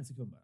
En sekund bara.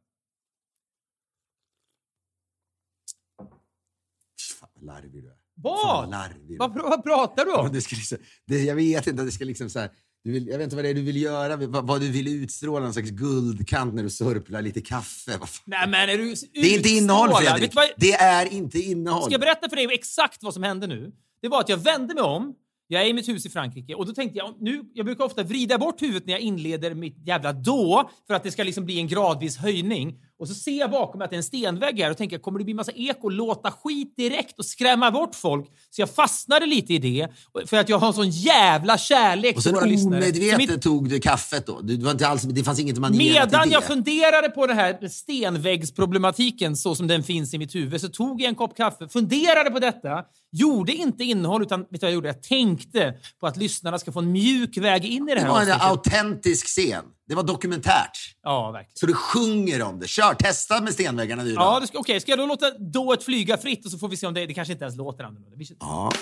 Fan vad larvig du är. Vad? larvig du Vad, vad pratar du om? Det ska liksom, det, jag vet inte, det ska liksom så här, du vill, jag vet inte vad det är du vill göra, vad, vad du vill utstråla, någon slags guldkant när du sörplar lite kaffe. Nej, men är du Det är inte innehåll? Fredrik. Du vad- Det är inte innehåll. Ska jag berätta för dig exakt vad som hände nu? Det var att jag vände mig om. Jag är i mitt hus i Frankrike och då tänkte jag, nu, jag brukar ofta vrida bort huvudet när jag inleder mitt jävla då för att det ska liksom bli en gradvis höjning. Och så ser jag bakom mig att det är en stenvägg här och tänker, kommer det bli massa eko, låta skit direkt och skrämma bort folk? Så jag fastnade lite i det för att jag har en sån jävla kärlek Och till sen våra lyssnare. Så omedvetet mitt- tog du kaffet då? Du, det, var inte alls, det fanns inget manierat Medan det. jag funderade på den här stenväggsproblematiken så som den finns i mitt huvud så tog jag en kopp kaffe, funderade på detta, gjorde inte innehåll utan vet du jag gjorde? Jag tänkte på att lyssnarna ska få en mjuk väg in i det det här var en autentisk scen. Det var dokumentärt. Ja, verkligen. Så du sjunger om det. Kör, testa med stenväggarna nu då. Ja, okej, ska jag då låta dået flyga fritt och så får vi se om det, det kanske inte ens låter annorlunda. Vi- Ja.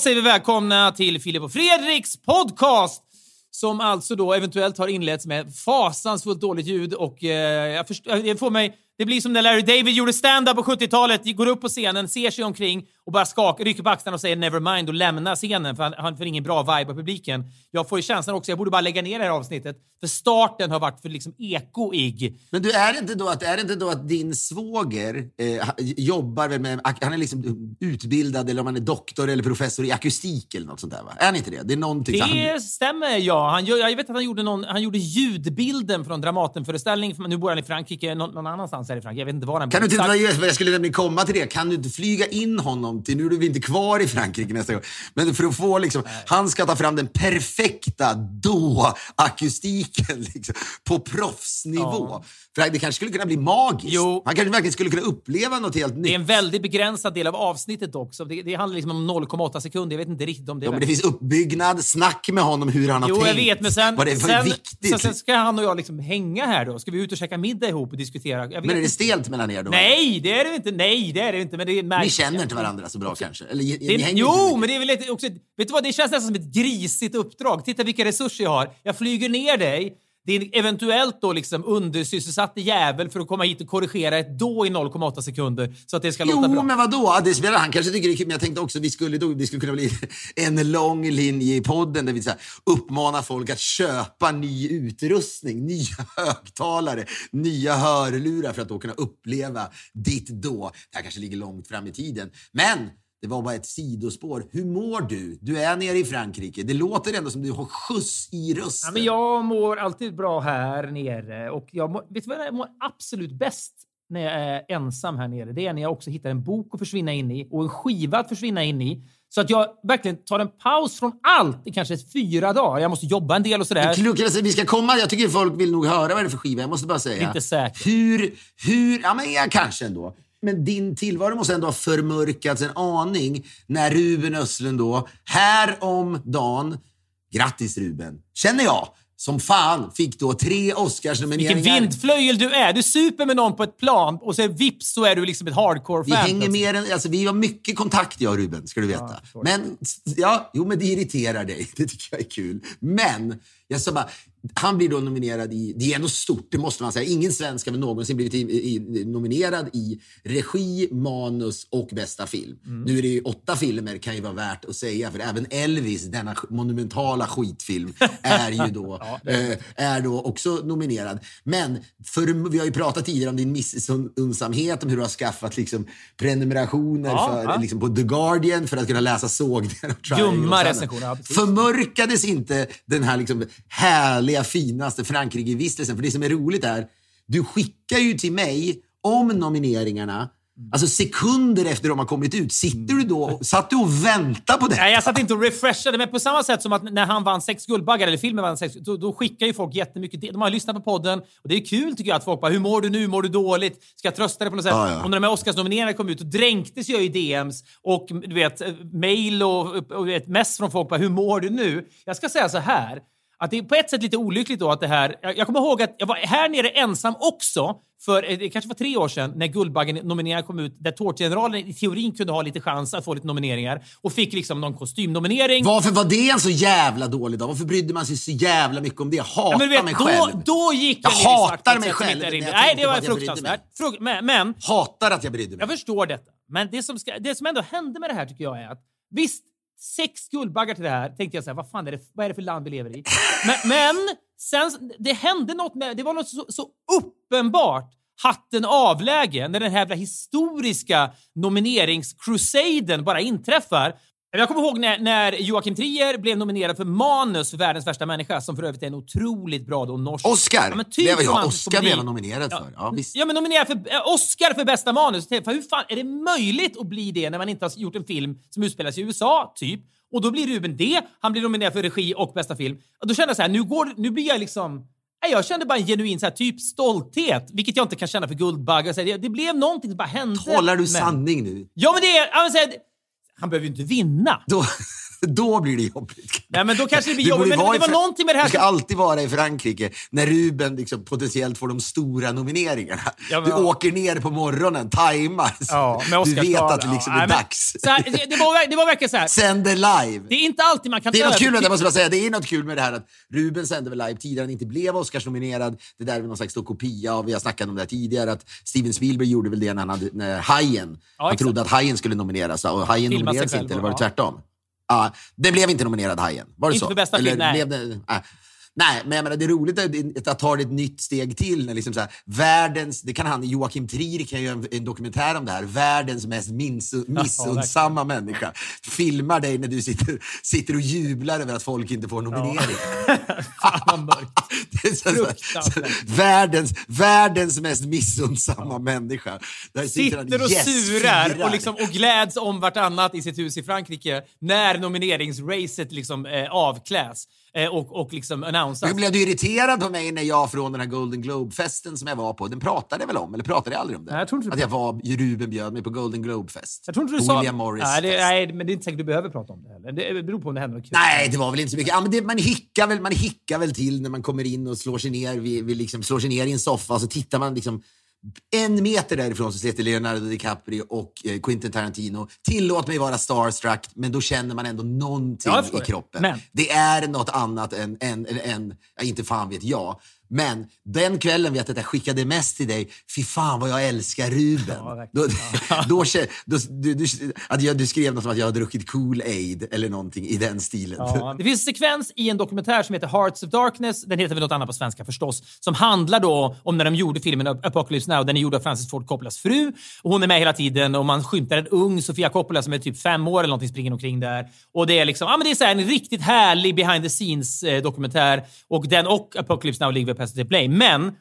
Säger vi välkomna till Filip och Fredriks podcast som alltså då eventuellt har inletts med fasansfullt dåligt ljud och eh, jag först- det får mig... Det blir som när Larry David gjorde stand-up på 70-talet, går upp på scenen, ser sig omkring och bara skakar, rycker på axlarna och säger “nevermind” och lämnar scenen för han, han får ingen bra vibe av publiken. Jag får ju känslan också, jag borde bara lägga ner det här avsnittet, för starten har varit för liksom ekoig. Men du, är det inte då att, är det inte då att din svåger eh, jobbar väl med... Han är liksom utbildad eller om han är doktor eller professor i akustik eller något sånt där va? Är han inte det? Det är någonting... så han, Det stämmer, ja. Han, jag vet att han gjorde, någon, han gjorde ljudbilden från Dramatenföreställning. Nu bor han i Frankrike, någon, någon annanstans här i Frankrike. Jag vet inte var han kan du inte, jag skulle nämligen komma till det. Kan du inte flyga in honom till... Nu är du inte kvar i Frankrike nästa gång. Men för att få liksom... Han ska ta fram den perfekta då-akustiken liksom, på proffsnivå. Ja. För det kanske skulle kunna bli magiskt. Jo. Han kanske verkligen skulle kunna uppleva något helt nytt. Det är en väldigt begränsad del av avsnittet också. Det, det handlar liksom om 0,8 sekunder. Jag vet inte riktigt om det Ja, men det finns uppbyggnad, snack med honom hur han har Jo, tänkt. jag vet, men sen, vad det är sen, viktigt. sen, ska han och jag liksom hänga här då. Ska vi ut och käka middag ihop och diskutera? Men är det stelt mellan er då? Nej, det är det inte. Nej, det är det inte. Men det är märk- Ni känner inte varandra så bra kanske? Eller, Det, så jo, men det är väl ett, också... Vet du vad? Det känns nästan som ett grisigt uppdrag. Titta vilka resurser jag har. Jag flyger ner dig, din eventuellt då liksom undersysselsatte jävel för att komma hit och korrigera ett då i 0,8 sekunder så att det ska låta Jo, bra. men vadå? Det spelar, han kanske tycker det är kul, men jag tänkte också vi skulle, då, det skulle kunna bli en lång linje i podden där vi så här, uppmanar folk att köpa ny utrustning, nya högtalare, nya hörlurar för att då kunna uppleva ditt då. Det här kanske ligger långt fram i tiden. Men det var bara ett sidospår. Hur mår du? Du är nere i Frankrike. Det låter ändå som du har skjuts i rösten. Ja, men jag mår alltid bra här nere och jag mår, vet du vad jag mår absolut bäst när jag är ensam här nere? Det är när jag också hittar en bok att försvinna in i och en skiva att försvinna in i. Så att jag verkligen tar en paus från allt i kanske fyra dagar. Jag måste jobba en del och sådär. Vi ska komma, jag tycker folk vill nog höra vad det är för skiva. Jag måste bara säga. Inte säker. Hur, hur, ja men ja, kanske ändå. Men din tillvaro måste ändå ha förmörkats en aning när Ruben Östlund då, här om dagen, grattis Ruben, känner jag, som fan fick då tre Oscarsnomineringar. Vilken vindflöjel du är! Du super med någon på ett plan och så vips så är du liksom ett Vi hardcore-fan. hänger plötsligt. mer än, alltså vi har mycket kontakt jag och Ruben, ska du veta. förstår. men, ja, jo men det irriterar dig. Det tycker jag är kul. Men, jag sa bara, han blir då nominerad i, det är ändå stort, det måste man säga. Ingen svensk har väl någonsin blivit i, i, nominerad i regi, manus och bästa film. Mm. Nu är det ju åtta filmer kan ju vara värt att säga, för även Elvis, denna monumentala skitfilm, är ju då, eh, är då också nominerad. Men för, vi har ju pratat tidigare om din missunnsamhet, om hur du har skaffat liksom, prenumerationer Ja, för, ja. Liksom, på The Guardian för att kunna läsa sågningar Ljumma recensioner, ja. Förmörkades inte den här liksom härliga, finaste Frankrike-vistelsen? För det som är roligt är, du skickar ju till mig om nomineringarna Alltså sekunder efter de har kommit ut. Sitter du då, satt du och väntade på det? Nej, jag satt inte och refreshade, men på samma sätt som att när han vann sex Guldbaggar, eller filmen vann sex, då, då skickar ju folk jättemycket. De har lyssnat på podden och det är kul tycker jag att folk bara “Hur mår du nu? Mår du dåligt? Ska jag trösta dig på något sätt?” Ja, ja. Och när de här Oscarsnomineringarna kom ut, då dränktes jag i DMs och du vet, eh, mail och, och ett mess från folk bara “Hur mår du nu?” Jag ska säga så här, att det är på ett sätt lite olyckligt då att det här... Jag, jag kommer ihåg att jag var här nere ensam också för, eh, det kanske var tre år sedan, när Guldbaggen-nomineringarna kom ut, där Tårtgeneralen i teorin kunde ha lite chans att få lite nomineringar och fick liksom någon kostymnominering. Varför var det en så jävla dålig dag? Varför brydde man sig så jävla mycket om det? Jag hatar Ja, men vet, mig då, själv. då gick Jag hatar mig själv Nej, det var fruktansvärt. Fruk men, men Hatar att jag brydde mig. jag förstår detta. Men det som, ska, det som ändå hände med det här tycker jag är att visst, sex Guldbaggar till det här tänkte jag så här, vad fan är det, vad är det för land vi lever i? Men, men sen, det hände något med, det var något så, så uppenbart hatten avläge när den här jävla historiska nomineringscrusaden bara inträffar. Jag kommer ihåg när, när Joakim Trier blev nominerad för manus för Världens värsta människa, som för övrigt är en otroligt bra då norsk... Oscar! Ja, men typ det var jag. Oscar blev han nominerad för. Ja, visst. Ja, men nominerad för eh, Oscar för bästa manus. För hur fan är det möjligt att bli det när man inte har gjort en film som utspelas i USA, typ? Och då blir Ruben det. Han blir nominerad för regi och bästa film. Och då kände jag så här, nu, går, nu blir jag liksom... Jag kände bara en genuin så här, typ stolthet, vilket jag inte kan känna för här, Det, det blev någonting som bara hände. Talar du Men- sanning nu? Ja, men det är... Han behöver ju inte vinna. Då, då blir det jobbigt. Nej, men då kanske det blir jobbigt. Men det var någonting med det här Du ska alltid vara i Frankrike när Ruben liksom potentiellt får de stora nomineringarna. Ja, men- du åker ner på morgonen, tajmar. Ja, du vet att det liksom Ja, är dags. Så här, det, det, var, det var verkligen så här. Sänder live. Det är inte alltid man kan Det är något kul med det, måste jag säga. Det är något kul med det här att Ruben sände väl live tidigare, han inte blev Oscarsnominerad. Det där är någon slags kopia av, vi har snackat om det här tidigare, att Steven Spielberg gjorde väl det när han hade, när Hajen, han exakt. trodde att Hajen skulle nomineras och Hajen nominerades inte, eller var det ja. tvärtom? Ja, det blev inte nominerad Hajen. Var det Inte så? för bästa nej. Blev det, nej. Nej, men jag menar, det är roligt att, att ta det ett nytt steg till. När liksom så här, världens, det kan han, Joakim Trier kan göra en, en dokumentär om det här. Världens mest minns- missundsamma människa. Filmar dig när du sitter, sitter och jublar över att folk inte får nominering. Världens, världens mest missundsamma människa. Där sitter, han, Sitter och yes, surar firar. och, liksom, och gläds om vartannat i sitt hus i Frankrike när nomineringsracet liksom, eh, avkläs och, och liksom annonsas. Men blev du irriterad på mig när jag från den här Golden Globe-festen som jag var på, den pratade jag väl om? Eller pratade jag aldrig om det? Nej, jag tror inte du att jag var, Ruben bjöd mig på Golden Globe-fest. Jag tror inte du På sa... William Morris nej, det, nej, men det är inte säkert du behöver prata om det heller. Det beror på om det händer något kul. Nej, det var väl inte så mycket. Ja, men det, man, hickar väl, man hickar väl till när man kommer in och slår sig ner, vid, vid liksom, slår sig ner i en soffa och så tittar man liksom en meter därifrån så sitter Leonardo DiCaprio och eh, Quentin Tarantino. Tillåt mig vara starstruck, men då känner man ändå någonting i kroppen. Men- Det är något annat än, än, än, än inte fan vet jag. Men den kvällen vet jag att jag skickade mest till dig. Fy fan vad jag älskar Ruben. Ja, då, då, då, du, du, att jag, du skrev något som att jag har druckit Kool-Aid eller någonting i den stilen. Ja. Det finns en sekvens i en dokumentär som heter Hearts of Darkness, den heter väl något annat på svenska förstås, som handlar då om när de gjorde filmen Apocalypse Now. Den är gjord av Francis Ford Coppolas fru. Och hon är med hela tiden och man skymtar en ung Sofia Coppola som är typ fem år eller någonting springer omkring där. Och det är liksom, ja men det är så en riktigt härlig behind the scenes eh. Och den och Apocalypse Now ligger på SVT Play. Men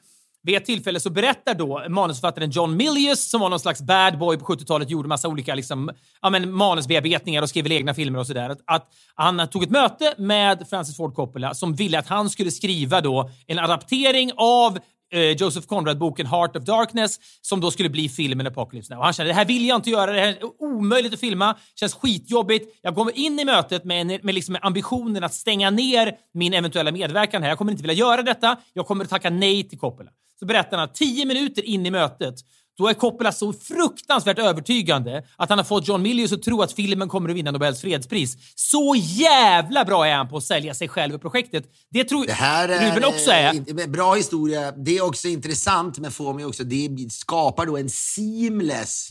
vid ett tillfälle så berättar då manusförfattaren John Milius, som var någon slags bad boy på 70-talet, gjorde massa olika liksom, ja, men manusbearbetningar och skrev egna filmer och sådär. Att, att han tog ett möte med Francis Ford Coppola som ville att han skulle skriva då en adaptering av eh, Joseph Conrad-boken Heart of Darkness som då skulle bli filmen Apocalypse Now. Och han kände det här vill jag inte göra, det här är omöjligt att filma, känns skitjobbigt. Jag kommer in i mötet med, med liksom ambitionen att stänga ner min eventuella medverkan här. Jag kommer inte vilja göra detta. Jag kommer att tacka nej till Coppola. Så berättar han att tio minuter in i mötet då är Coppola så fruktansvärt övertygande att han har fått John Milius att tro att filmen kommer att vinna Nobels fredspris. Så jävla bra är han på att sälja sig själv i projektet. Det tror Det här är Ruben också är. eh, bra historia. Det är också intressant, men får mig också, det skapar då en seamless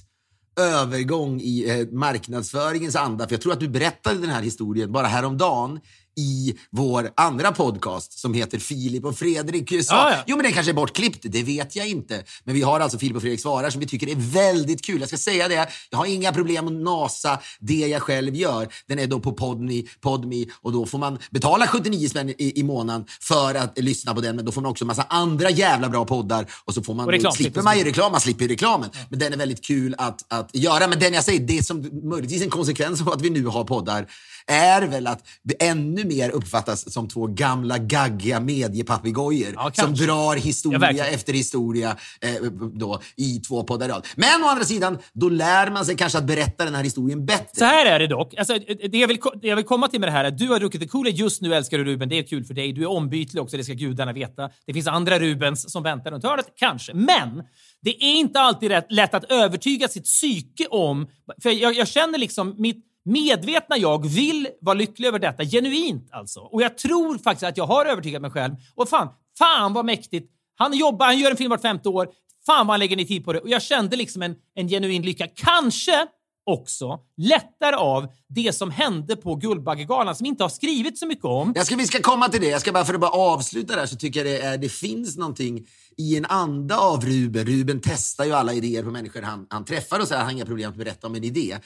övergång i eh, marknadsföringens anda. För jag tror att du berättade den här historien bara häromdagen i vår andra podcast som heter Filip och Fredrik sa, Ja, ja. jo men den kanske är bortklippt, det vet jag inte. Men vi har alltså Filip och Fredrik svarar som vi tycker är väldigt kul. Jag ska säga det, jag har inga problem att nasa det jag själv gör. Den är då på Podme, Podme och då får man betala 79 spänn i, i månaden för att lyssna på den. Men då får man också massa andra jävla bra poddar och så får man, Och reklam, slipper man ju reklam, man slipper reklamen. Men den är väldigt kul att, att göra. Men den jag säger, det som möjligtvis en konsekvens av att vi nu har poddar är väl att ännu mer uppfattas som två gamla gaggiga mediepapegojor Ja, som drar Ja, historia verkligen. efter historia eh, då, i två poddar rad. Men å andra sidan, då lär man sig kanske att berätta den här historien bättre. Så här är det dock. Alltså, det, jag vill, det jag vill komma till med det här är att du har druckit the Kool-Aid. Just nu älskar du Ruben. Det är kul för dig. Du är ombytlig också, det ska gudarna veta. Det finns andra Rubens som väntar runt hörnet, kanske. Men det är inte alltid rätt, lätt att övertyga sitt psyke om... För jag, jag känner liksom mitt medvetna jag vill vara lycklig över detta. Genuint alltså. Och jag tror faktiskt att jag har övertygat mig själv. Och fan, fan vad mäktigt. Han jobbar, han gör en film vart femte år. Fan vad han lägger ner tid på det. Och jag kände liksom en, en genuin lycka. Kanske också lättare av det som hände på Guldbaggegalan som inte har skrivit så mycket om. Jag ska, vi ska komma till det. Jag ska bara för att bara avsluta där så tycker jag det, är, det finns någonting i en anda av Ruben. Ruben testar ju alla idéer på människor han, han träffar och så här, han har inga problem att berätta om en idé.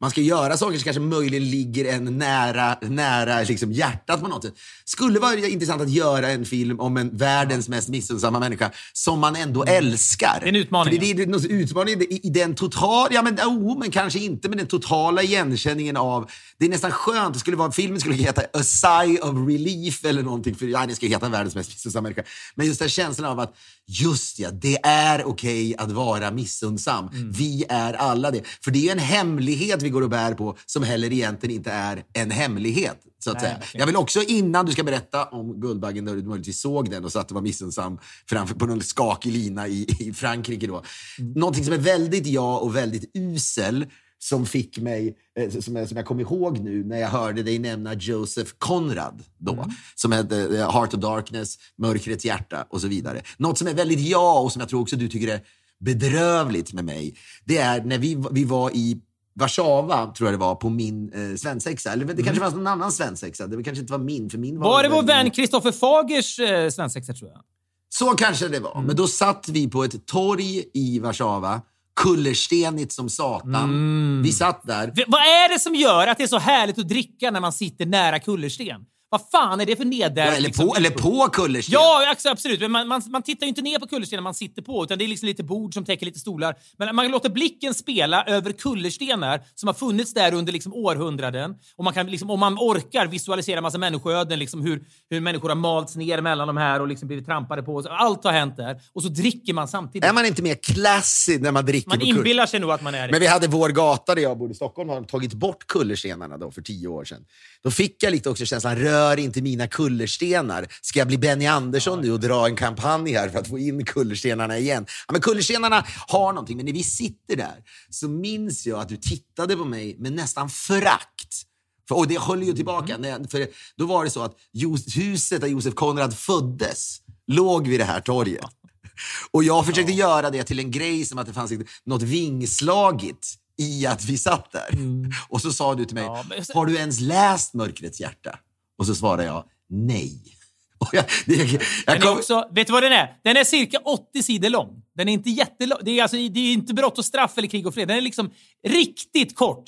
Man ska göra saker som kanske möjligen ligger en nära, nära liksom hjärtat på något sätt. Skulle vara intressant att göra en film om en världens mest missunnsamma människa som man ändå älskar. Det är en utmaning, För det, är någon utmaning i, i den totala, ja men, oh, men kanske inte, men den totala igenkänningen av, det är nästan skönt, det skulle vara, filmen skulle heta A Sigh of Relief eller någonting, för ja, den skulle heta Världens mest missunnsamma människa. Men just den känslan av att, just ja, det är okej att vara missunnsam. Mm. Vi är alla det. För det är en hemlighet vi går och bär på som heller egentligen inte är en hemlighet. Så att Nej, säga. Jag vill också innan du ska berätta om Guldbaggen där du möjligtvis såg den och satt och var missunnsam framför, på någon skakig lina i, i Frankrike. Då. Mm. Någonting som är väldigt jag och väldigt usel som fick mig, eh, som, jag, som jag kom ihåg nu när jag hörde dig nämna Joseph Conrad då, Mm. som hette eh, Heart of Darkness, Mörkrets hjärta och så vidare. Något som är väldigt jag och som jag tror också du tycker är bedrövligt med mig, det är när vi, vi var i Warszawa, tror jag det var, på min eh, svensexa. Eller det kanske fanns någon annan svensexa. Det kanske inte var min, för min var... Mm. Var det vår vän Kristoffer Fagers eh, svensexa tror jag? Så kanske det var. Mm. Men då satt vi på ett torg i Warszawa, kullerstenigt som satan. Mm. Vi satt där. Vad är det som gör att det är så härligt att dricka när man sitter nära kullersten? Vad fan är det för nedär... eller, liksom, på, eller på kullersten. Ja, absolut. Men man, man, man tittar ju inte ner på kullerstenen man sitter på, utan det är liksom lite bord som täcker lite stolar. Men man låter blicken spela över kullerstenar som har funnits där under liksom århundraden. Och man kan, liksom, om man orkar visualisera massa människoöden, liksom hur, hur människor har malts ner mellan de här och liksom blivit trampade på. Allt har hänt där. Och så dricker man samtidigt. Är man inte mer classy när man dricker Man inbillar sig nog att man är det. Men vi hade vår gata där jag bodde i Stockholm har tagit bort kullerstenarna då för tio år sedan. Då fick jag lite också känslan, rör inte mina kullerstenar. Ska jag bli Benny Andersson nu och dra en kampanj här för att få in kullerstenarna igen? Ja, men kullerstenarna har någonting, men när vi sitter där så minns jag att du tittade på mig med nästan förakt. För, och det höll ju tillbaka. Jag, för då var det så att huset där Josef Konrad föddes låg vid det här torget. Och jag försökte göra det till en grej som att det fanns något vingslagigt i att vi satt där. Och så sa du till mig, Ja, men- har du ens läst Mörkrets hjärta? Och så svarade jag, nej. Jag, jag är kom, också, vet du vad den är? Den är cirka 80 sidor lång. Den är inte jättelång. Det är, alltså, det är inte brott och straff eller krig och fred. Den är liksom riktigt kort.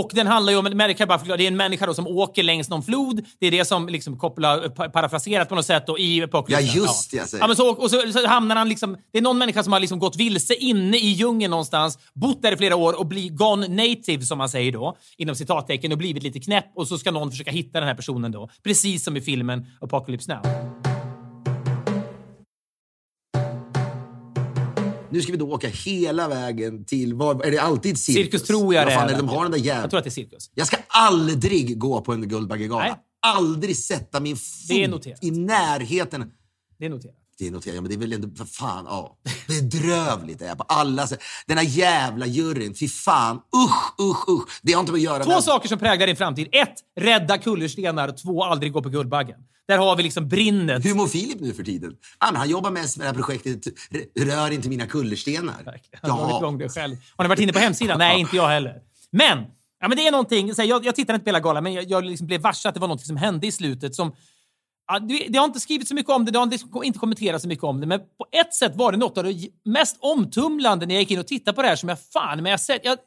Och den handlar ju om, jag bara förklara, det är en människa då som åker längs någon flod. Det är det som liksom kopplar, pa- parafraserat på något sätt då, i Apocalypse. Ja, just det, säger. Ja, men så, och så, så hamnar han liksom, det är någon människa som har liksom gått vilse inne i djungeln någonstans, bott där i flera år och blir gone native som man säger då, inom citattecken, och blivit lite knäpp och så ska någon försöka hitta den här personen då. Precis som i filmen Apocalypse Now. Nu ska vi då åka hela vägen till, var, är det alltid cirkus? Cirkus tror jag det är. är de har den där jävla... Jag tror att det är cirkus. Jag ska aldrig gå på en Guldbaggegala. Aldrig sätta min är fot noterat. i närheten. Det är noterat. det noterar jag, men det är väl ändå, för fan, ja. Bedrövligt är jag på alla sätt. Den här jävla juryn, fy fan. Usch, usch, usch. Det har inte med att göra Två med... saker som präglar din framtid. Ett, rädda kullerstenar. Två, aldrig gå på Guldbaggen. Där har vi liksom brinnet. Hur mår Filip nu för tiden? Men han jobbar mest med det här projektet Rör inte mina kullerstenar. Han har igång det själv. Har ni varit inne på hemsidan? Nej, inte jag heller. Men, ja, men det är någonting. Så här, jag, jag tittade inte på hela galan, men jag, jag liksom blev varse att det var något som hände i slutet som Ja, det, det har inte skrivit så mycket om det, det har inte, inte kommenterat så mycket om det, men på ett sätt var det något av det mest omtumlande när jag gick in och tittade på det här som jag fan men jag sett. Jag,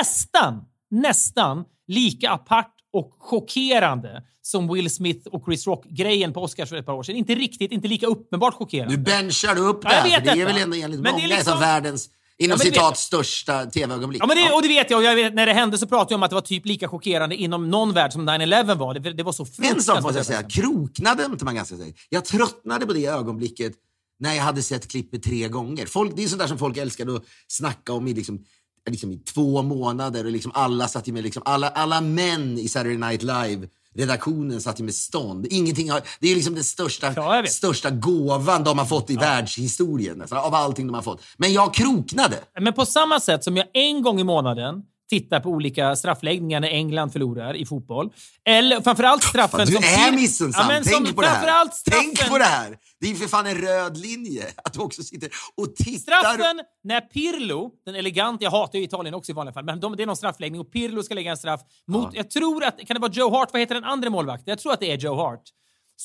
nästan, nästan lika apart och chockerande som Will Smith och Chris Rock-grejen på Oscars för ett par år sedan. Inte riktigt, inte lika uppenbart chockerande. Nu benchar du upp Ja, det här, för det är väl ändå enligt Men det är många liksom- världens, inom Ja, citat, största tv-ögonblick. Ja, men det, och det vet jag. Och jag vet, när det hände så pratade jag om att det var typ lika chockerande inom någon värld som 9-11 var. Det, det var så En fruktansvärt. sak måste jag säga, kroknade inte man ganska säga. Jag tröttnade på det ögonblicket när jag hade sett klippet tre gånger. Folk, det är sånt där som folk älskade att snacka om i, liksom, liksom i två månader. Och liksom alla, satt med, liksom, alla, alla män i Saturday Night Live redaktionen satt ju med stånd. Ingenting har, det är liksom den största, Ja, största gåvan de har fått i världshistorien. Nästan, av allting de har fått. Men jag kroknade. Men på samma sätt som jag en gång i månaden tittar på olika straffläggningar när England förlorar i fotboll. Eller framförallt straffen Fan, du som... är missunnsam. som Tänk på det här. straffen, Tänk på det här. Det är ju för fan en röd linje att du också sitter och tittar. Straffen när Pirlo, den eleganta, jag hatar ju Italien också i vanliga fall, men de, det är någon straffläggning och Pirlo ska lägga en straff mot, jag tror att, kan det vara Joe Hart? Vad heter den andra målvakten? Jag tror att det är Joe Hart.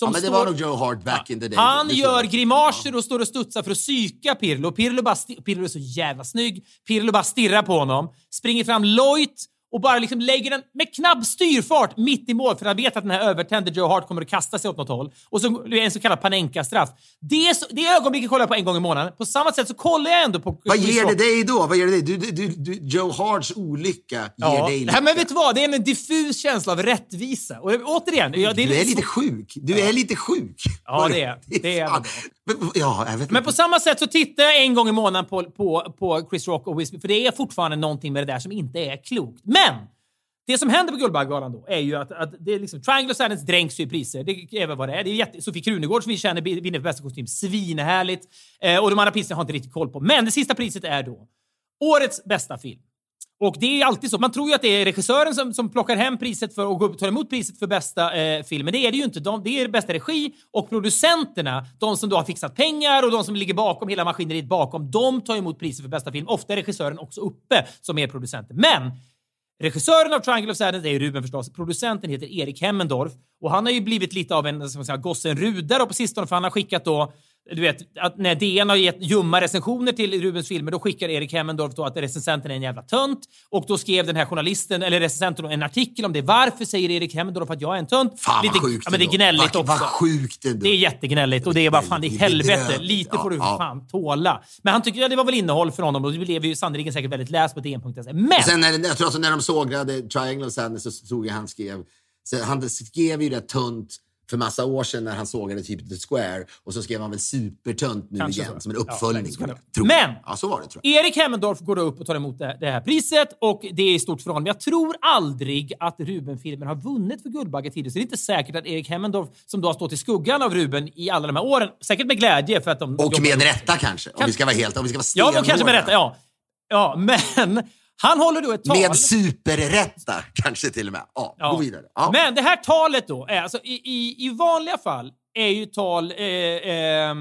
Ja, men det står- var nog Joe Hart back in the day. Han gör grimaser och står och studsar för att psyka Pirlo. Pirlo, bara Pirlo är så jävla snygg. Pirlo bara stirrar på honom, springer fram lojt och bara liksom lägger den med knapp styrfart mitt i mål för han vet att den här övertände Joe Hart kommer att kasta sig åt något håll. Och så blir det en så kallad Panenka-straff. Det, så, det ögonblicket kollar jag på en gång i månaden. På samma sätt så kollar jag ändå på... Vad ger det dig då? Vad ger det dig? Du, du, du, Joe Harts olycka ger Ja. dig Nej, men lycka. vet du vad? Det är en diffus känsla av rättvisa. Och återigen, ja, det är Du är så- lite sjuk. Du är lite sjuk. Ja, det är- det är Men, Ja, jag vet Men på samma sätt så tittar jag en gång i månaden på, på, på Chris Rock och Will Smith, för det är fortfarande någonting med det där som inte är klokt. Men! Men Det som händer på Guldbaggegalan då är ju att, att det är liksom, Triangle of Sadness dränks ju i priser. Det är väl vad det är. Det är jätte, Sofie Krunegård som vi känner vinner för bästa kostym. Svinhärligt. Eh, och de andra priserna har jag inte riktigt koll på. Men det sista priset är då årets bästa film. Och det är alltid så. Man tror ju att det är regissören som, som plockar hem priset för och och tar emot priset för bästa eh, film. Men det är det ju inte. De, det är bästa regi och producenterna, de som då har fixat pengar och de som ligger bakom hela maskineriet bakom, de tar emot priset för bästa film. Ofta är regissören också uppe som är producenten. Men Regissören av Triangle of Sadness är Ruben förstås. Producenten heter Erik Hemmendorf och han har ju blivit lite av en, ska man säga, gossen Rudar på sistone för han har skickat då du vet, att när DN har gett ljumma recensioner till Rubens filmer, då skickar Erik Hemmendorf då att recensenten är en jävla tönt. Och då skrev den här journalisten, eller recensenten, en artikel om det. Varför säger Erik Hemmendorf att jag är en tönt? Fan Lite, vad sjukt ja, men det är gnälligt vad, också. Vad sjukt ändå. Det är jättegnälligt och det är bara fan i helvete. Lite får du ja. fan tåla. Men han tyckte att det var väl innehåll för honom och det blev ju sannerligen säkert väldigt läst på DN.se. Men! Och Sen när, jag tror att när de sågade Triangle of Sadness så tror jag han skrev... Han skrev ju det tunt för massa år sedan när han sågade typ The Square. Och så skrev han väl supertunt nu Kanske igen så. som en Ja, uppföljning. vara. tror. Men- Ja, så var det tror jag. Erik Hemmendorf går då upp och tar emot det, här priset och det är stort för honom. Jag tror aldrig att Ruben-filmen har vunnit för Guldbagge tidigare, så det är inte säkert att Erik Hemmendorf, som då har stått i skuggan av Ruben i alla de här åren, säkert med glädje för att de... Och med rätta kanske. Om vi ska vara helt... Om vi ska vara Ja, och kanske med stenhårda. rätta. Ja. ja, men han håller då ett tal. Med superrätta kanske till och med. Ja, Ja. gå vidare. Ja. Men det här talet då, är alltså i, i, i vanliga fall är ju tal, eh, eh,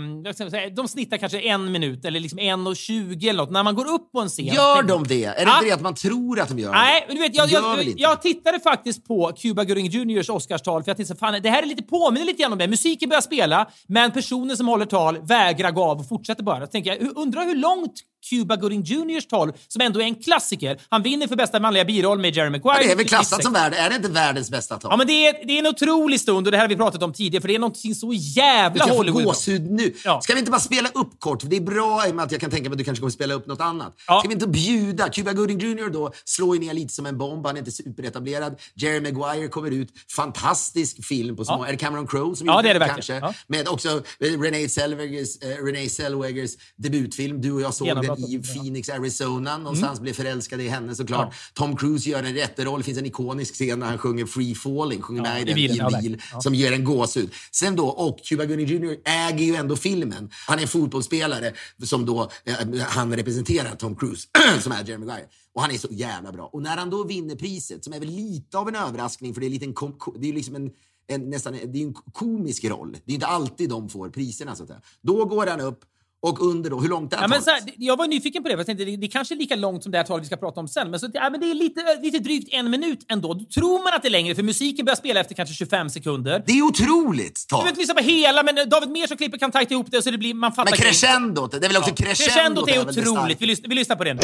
de snittar kanske en minut eller liksom en och tjugo eller något. När man går upp på en scen. Gör de det? Är det inte det att man tror att de gör Nej, det? du vet, jag, jag, jag, jag tittade faktiskt på Cuba Gooding Juniors Oscarstal för jag tänkte fan, det här är lite påminner lite grann om det. Musiken börjar spela, men personen som håller tal vägrar gå av och fortsätter bara. Så tänker jag, undrar hur långt Cuba Gooding Juniors tal, som ändå är en klassiker, han vinner för bästa manliga biroll med Jerry Maguire. Ja, det är väl klassat 96. som värld. Är det inte världens bästa tal? Ja, men det är, det är en otrolig stund och det här har vi pratat om tidigare för det är någonting så jävla Du kan få Hollywood. gåshud nu. Ja. Ska vi inte bara spela upp kort? För det är bra i och med att jag kan tänka mig att du kanske kommer spela upp något annat. Ja. Ska vi inte bjuda? Cuba Gooding Jr då slår ju ner lite som en bomb. Han är inte superetablerad. Jerry Maguire kommer ut. Fantastisk film på små... Ja. Är det Cameron Crowe som Ja, det är det verkligen. kanske? Ja. Med också eh, Renee Zellwegers, eh, Renee Zellwegers debutfilm. Du och jag såg Genombrott. Men i. Phoenix, Arizona. Någonstans blev förälskade i henne såklart. Tom Cruise gör en jätteroll. Det finns en ikonisk scen när han sjunger Free Falling, sjunger Ja, med i den bilen, i ja, en där. bil, Ja. som ger en gåshud. Sen då, och Cuba Gooding Jr äger ju ändå filmen. Han är en fotbollsspelare som då, eh, han representerar Tom Cruise, som är Jeremy Maguire. Och han är så jävla bra. Och när han då vinner priset, som är väl lite av en överraskning, för det är, lite en, det är liksom en, en, nästan, det är en komisk roll. Det är inte alltid de får priserna. Så att säga. Då går han upp och under då, hur långt är Ja, men så här, jag var nyfiken på det. för Jag tänkte, det, det kanske är lika långt som det här talet vi ska prata om sen. Men, så, ja, men det är lite, lite drygt en minut ändå. Då tror man att det är längre, för musiken börjar spela efter kanske 25 sekunder. Det är otroligt Du tal. behöver inte lyssna på hela, men David Mer som klipper kan tajta ihop det så det blir, man fattar Men crescendot, det är väl också crescendot? Crescendot är det otroligt. Vi lyssnar, vi lyssnar på det nu.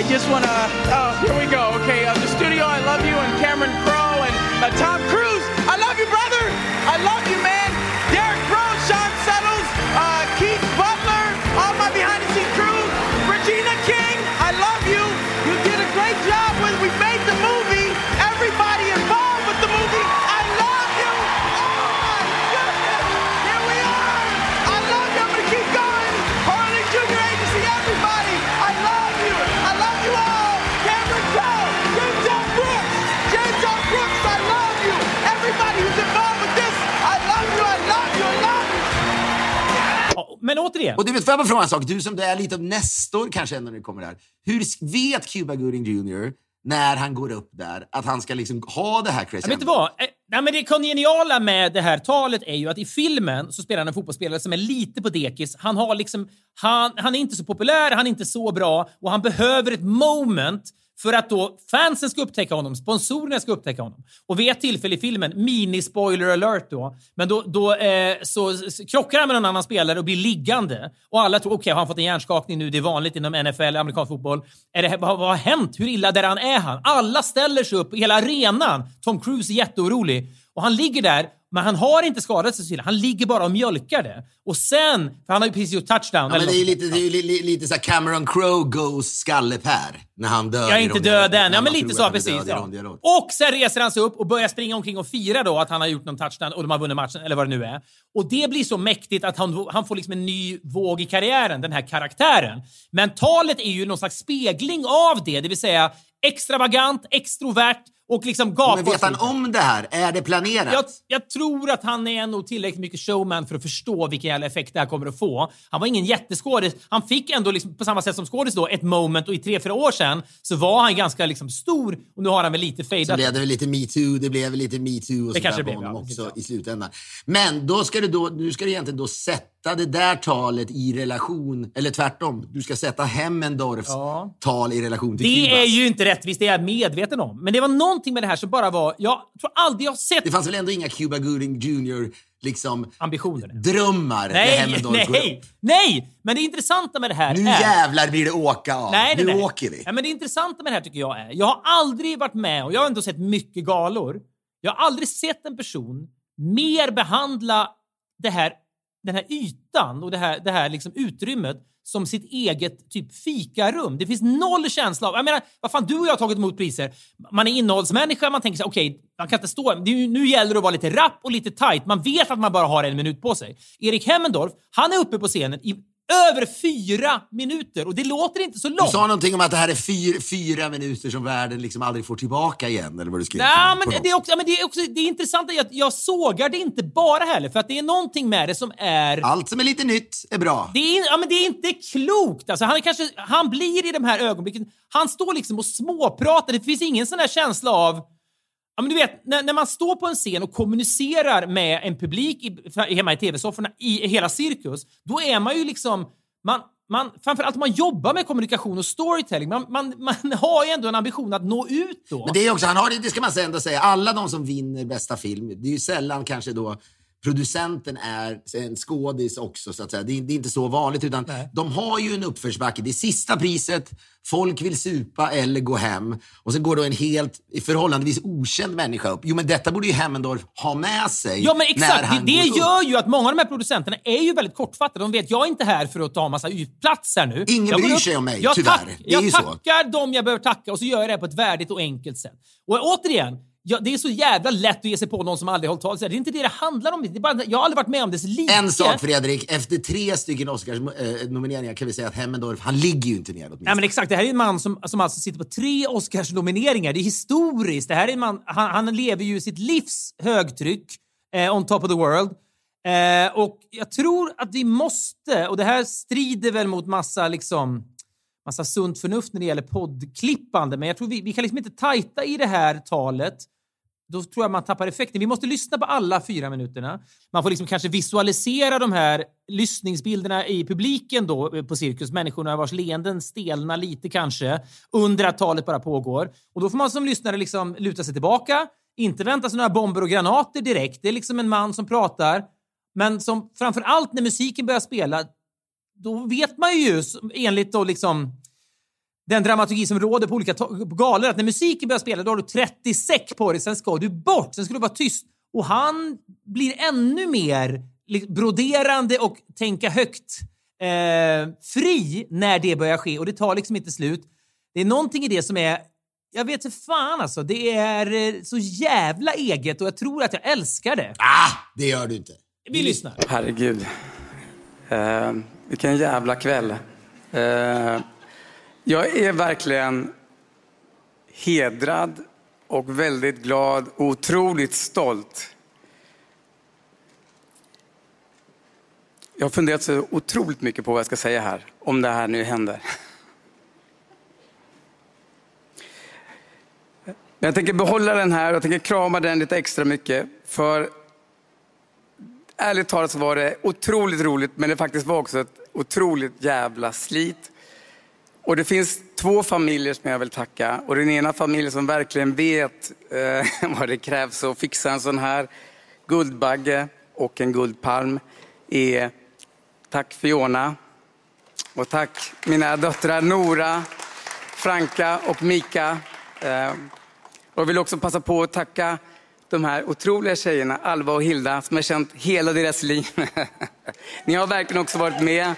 I just want to. Oh, here we go. Okay, uh, the studio, I love you, and Cameron Crowe and uh, Tom Cruise. I love you, brother. I love you, man. Men återigen. Och du vet, får jag bara fråga en sak? Du som är lite av Nestor kanske ändå när det kommer där. Hur vet Cuba Gooding Jr. när han går upp där att han ska liksom ha det här crescendo? vet du vad? Eh, Nej, men det kongeniala med det här talet är ju att i filmen så spelar han en fotbollsspelare som är lite på dekis. Han, har liksom, han, han är inte så populär, han är inte så bra och han behöver ett moment för att då fansen ska upptäcka honom, sponsorerna ska upptäcka honom. Och vid ett tillfälle i filmen, mini-spoiler alert då, men då, då eh, så, så krockar han med någon annan spelare och blir liggande. Och alla tror, okej, har han fått en hjärnskakning nu? Det är vanligt inom NFL, amerikansk fotboll. Är det, vad, vad har hänt? Hur illa däran är han? Alla ställer sig upp, hela arenan. Tom Cruise är jätteorolig. Och han ligger där, men han har inte skadat sig så illa. Han ligger bara och mjölkar det. Och sen, för han har ju precis gjort touchdown. Ja, men det är ju lite, det är li, li, lite så Cameron Crowe goes skallepär när han dör. Jag är inte död än. Ja, men lite så. Precis. Ja. Och sen reser han sig upp och börjar springa omkring och fira då att han har gjort någon touchdown och de har vunnit matchen, eller vad det nu är. Och det blir så mäktigt att han, han får liksom en ny våg i karriären, den här karaktären. Men talet är ju någon slags spegling av det, det vill säga extravagant, extrovert och liksom Men gapar. vet han om det här? Är det planerat? Jag, jag tror att han är nog tillräckligt mycket showman för att förstå vilken jävla effekt det här kommer att få. Han var ingen jätteskådis. Han fick ändå, liksom, på samma sätt som skådis då, ett moment och i tre, fyra år sedan så var han ganska liksom stor och nu har han väl lite Så fejdat. blev det väl lite metoo, det blev lite metoo och Det sådär kanske på blev, honom ja, också i slutändan. Men då ska du då, nu ska du egentligen då sätta det där talet i relation, eller tvärtom, du ska sätta Hemmendorfs Ja. tal i relation till Det Kubas. är ju inte rättvist, det är jag medveten om. Men det var någonting med det här som bara var... Jag tror aldrig jag sett Det fanns väl ändå inga Cuba Gooding Jr. liksom ambitioner. drömmar när Nej, går nej, upp. nej! Men det intressanta med det här Nu är... jävlar blir det åka av. Nej, nej, nu nej. åker vi. Ja, men det intressanta med det här tycker jag är, jag har aldrig varit med, och jag har ändå sett mycket galor, jag har aldrig sett en person mer behandla det här, den här ytan och det här, det här liksom utrymmet som sitt eget typ fikarum. Det finns noll känsla av... Jag menar, vad fan, du och jag har tagit emot priser. Man är innehållsmänniska, man tänker så okej, okay, man kan inte stå... det Nu gäller det att vara lite rapp och lite tight. Man vet att man bara har en minut på sig. Erik Hemmendorf, han är uppe på scenen i över fyra minuter och det låter inte så Du långt. sa någonting om att det här är fyra, fyra minuter som världen liksom aldrig får tillbaka igen, eller vad du skrev. Nej, men det är också, men det är också det är intressant att jag, jag sågar det inte bara heller, för att det är någonting med det som är... Allt som är lite nytt är bra. Det är, ja, men det är inte klokt. Alltså, han, kanske, han blir i de här ögonblicken... Han står liksom och småpratar. Det finns ingen sån där känsla av... Ja, men du vet, när, när man står på en scen och kommunicerar med en publik i, hemma i tv-sofforna i hela cirkus, då är man ju liksom... Man, man, framförallt om man jobbar med kommunikation och storytelling, man, man, man har ju ändå en ambition att nå ut då. Men det är också, han har det, ska man ändå säga, alla de som vinner bästa film, det är ju sällan kanske då producenten är en skådis också så att säga. Det är, det är inte så vanligt utan Nej. de har ju en uppförsbacke. Det är sista priset, folk vill supa eller gå hem och sen går då en helt förhållandevis okänd människa upp. Jo men detta borde ju Hemmendorf ha med sig Ja, men exakt. Det, det går upp. gör ju att många av de här producenterna är ju väldigt kortfattade. De vet, jag är inte här för att ta massa plats här nu. Ingen jag bryr sig om mig, jag tyvärr. Tack, jag ju så. tackar dem jag behöver tacka och så gör jag det på ett värdigt och enkelt sätt. Och återigen, Ja, det är så jävla lätt att ge sig på någon som aldrig hållit tal. Det är inte det det handlar om. Det bara, jag har aldrig varit med om det så lite. En sak Fredrik, efter tre stycken Oscars-nomineringar kan vi säga att Hemmendorf, han ligger ju inte ner åtminstone. Nej, men exakt. Det här är en man som, som alltså sitter på tre Oscars-nomineringar. Det är historiskt. Det här är en man, han, han lever ju sitt livs högtryck, eh, on top of the world. Eh, och jag tror att vi måste, och det här strider väl mot massa liksom massa sunt förnuft när det gäller poddklippande, men jag tror vi, vi kan liksom inte tajta i det här talet. Då tror jag man tappar effekten. Vi måste lyssna på alla fyra minuterna. Man får liksom kanske visualisera de här lyssningsbilderna i publiken då eh, på Cirkus, människorna vars leenden stelnar lite kanske under att talet bara pågår. Och då får man som lyssnare liksom luta sig tillbaka, inte vänta sig några bomber och granater direkt. Det är liksom en man som pratar, men som framför allt när musiken börjar spela då vet man ju enligt då liksom den dramaturgi som råder på olika galor att när musiken börjar spela då har du 30 säck på dig, sen ska du bort, sen ska du vara tyst. Och han blir ännu mer broderande och tänka högt eh, fri när det börjar ske och det tar liksom inte slut. Det är någonting i det som är jag vet inte fan alltså. Det är eh, så jävla eget och jag tror att jag älskar det. Ah, det gör du inte. Vi lyssnar. Herregud. Eh, vilken jävla kväll. Eh, jag är verkligen hedrad och väldigt glad och otroligt stolt. Jag har funderat så otroligt mycket på vad jag ska säga här, om det här nu händer. Men jag tänker behålla den här och jag tänker krama den lite extra mycket. För ärligt talat så var det otroligt roligt, men det faktiskt var också ett otroligt jävla slit. Och det finns två familjer som jag vill tacka. Och den ena familjen som verkligen vet eh, vad det krävs att fixa en sån här Guldbagge och en Guldpalm är tack Fiona. Och tack mina döttrar Nora, Franka och Mika. Eh, och jag vill också passa på att tacka de här otroliga tjejerna, Alva och Hilda, som jag känt hela deras liv. Ni har verkligen också varit med.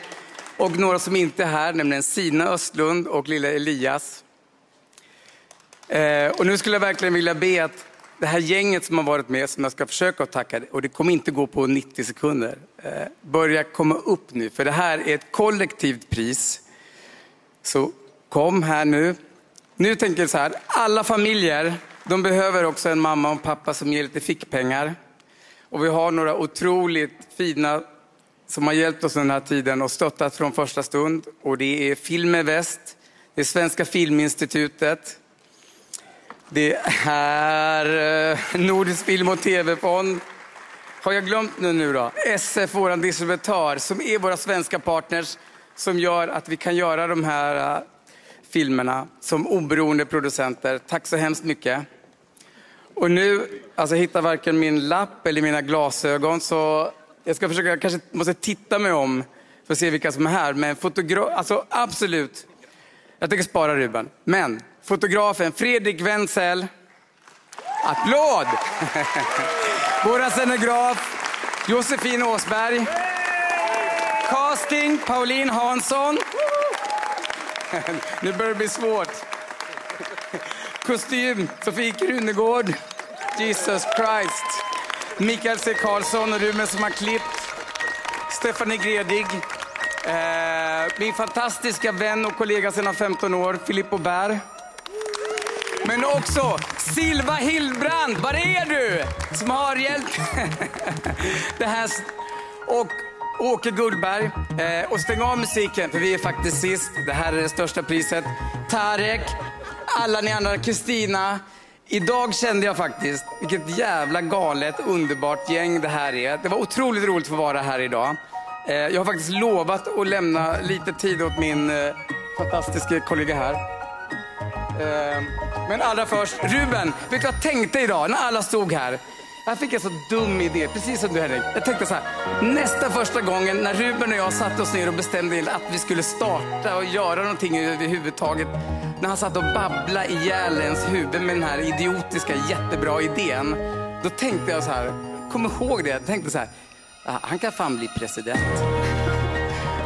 Och några som inte är här, nämligen Sina Östlund och lilla Elias. Eh, och nu skulle jag verkligen vilja be att det här gänget som har varit med, som jag ska försöka att tacka, och det kommer inte gå på 90 sekunder, eh, börja komma upp nu. För det här är ett kollektivt pris. Så kom här nu. Nu tänker jag så här, alla familjer de behöver också en mamma och en pappa som ger lite fickpengar. Och vi har några otroligt fina som har hjälpt oss den här tiden och stöttat från första stund. Och det är Film Väst, det är Svenska Filminstitutet, det är eh, Nordisk Film och TV-fond. Har jag glömt nu, nu då? SF, vår distributör, som är våra svenska partners som gör att vi kan göra de här eh, filmerna som oberoende producenter. Tack så hemskt mycket. Och nu, alltså jag hittar varken min lapp eller mina glasögon så jag ska försöka, jag kanske måste titta mig om för att se vilka som är här. Men fotograf, alltså absolut. Jag tänker spara Ruben. Men fotografen Fredrik Wenzel. Applåd! Vår scenograf Josefin Åsberg. Casting Pauline Hansson. nu börjar det bli svårt. Kostym, Sofie Krunegård. Jesus Christ. Mikael C. Karlsson Ruben som har klippt. Stephanie Gredig. Eh, min fantastiska vän och kollega sedan 15 år, Filippo Bär. Men också Silva Hildbrand, var är du? Som har hjälpt det här. Och Åke Gullberg. Eh, och stäng av musiken, för vi är faktiskt sist. Det här är det största priset. Tarek, alla ni andra, Kristina. Idag kände jag faktiskt vilket jävla galet, underbart gäng det här är. Det var otroligt roligt att få vara här idag. Eh, jag har faktiskt lovat att lämna lite tid åt min eh, fantastiska kollega här. Eh, men allra först, Ruben, vet du vad jag tänkte idag när alla stod här? Jag fick en så dum idé, precis som du Henrik. Jag tänkte så här, nästa första gången när Ruben och jag satte oss ner och bestämde att vi skulle starta och göra någonting överhuvudtaget. När han satt och babblade ihjäl ens huvud med den här idiotiska, jättebra idén. Då tänkte jag så här, kom ihåg det, jag tänkte så här, ah, han kan fan bli president.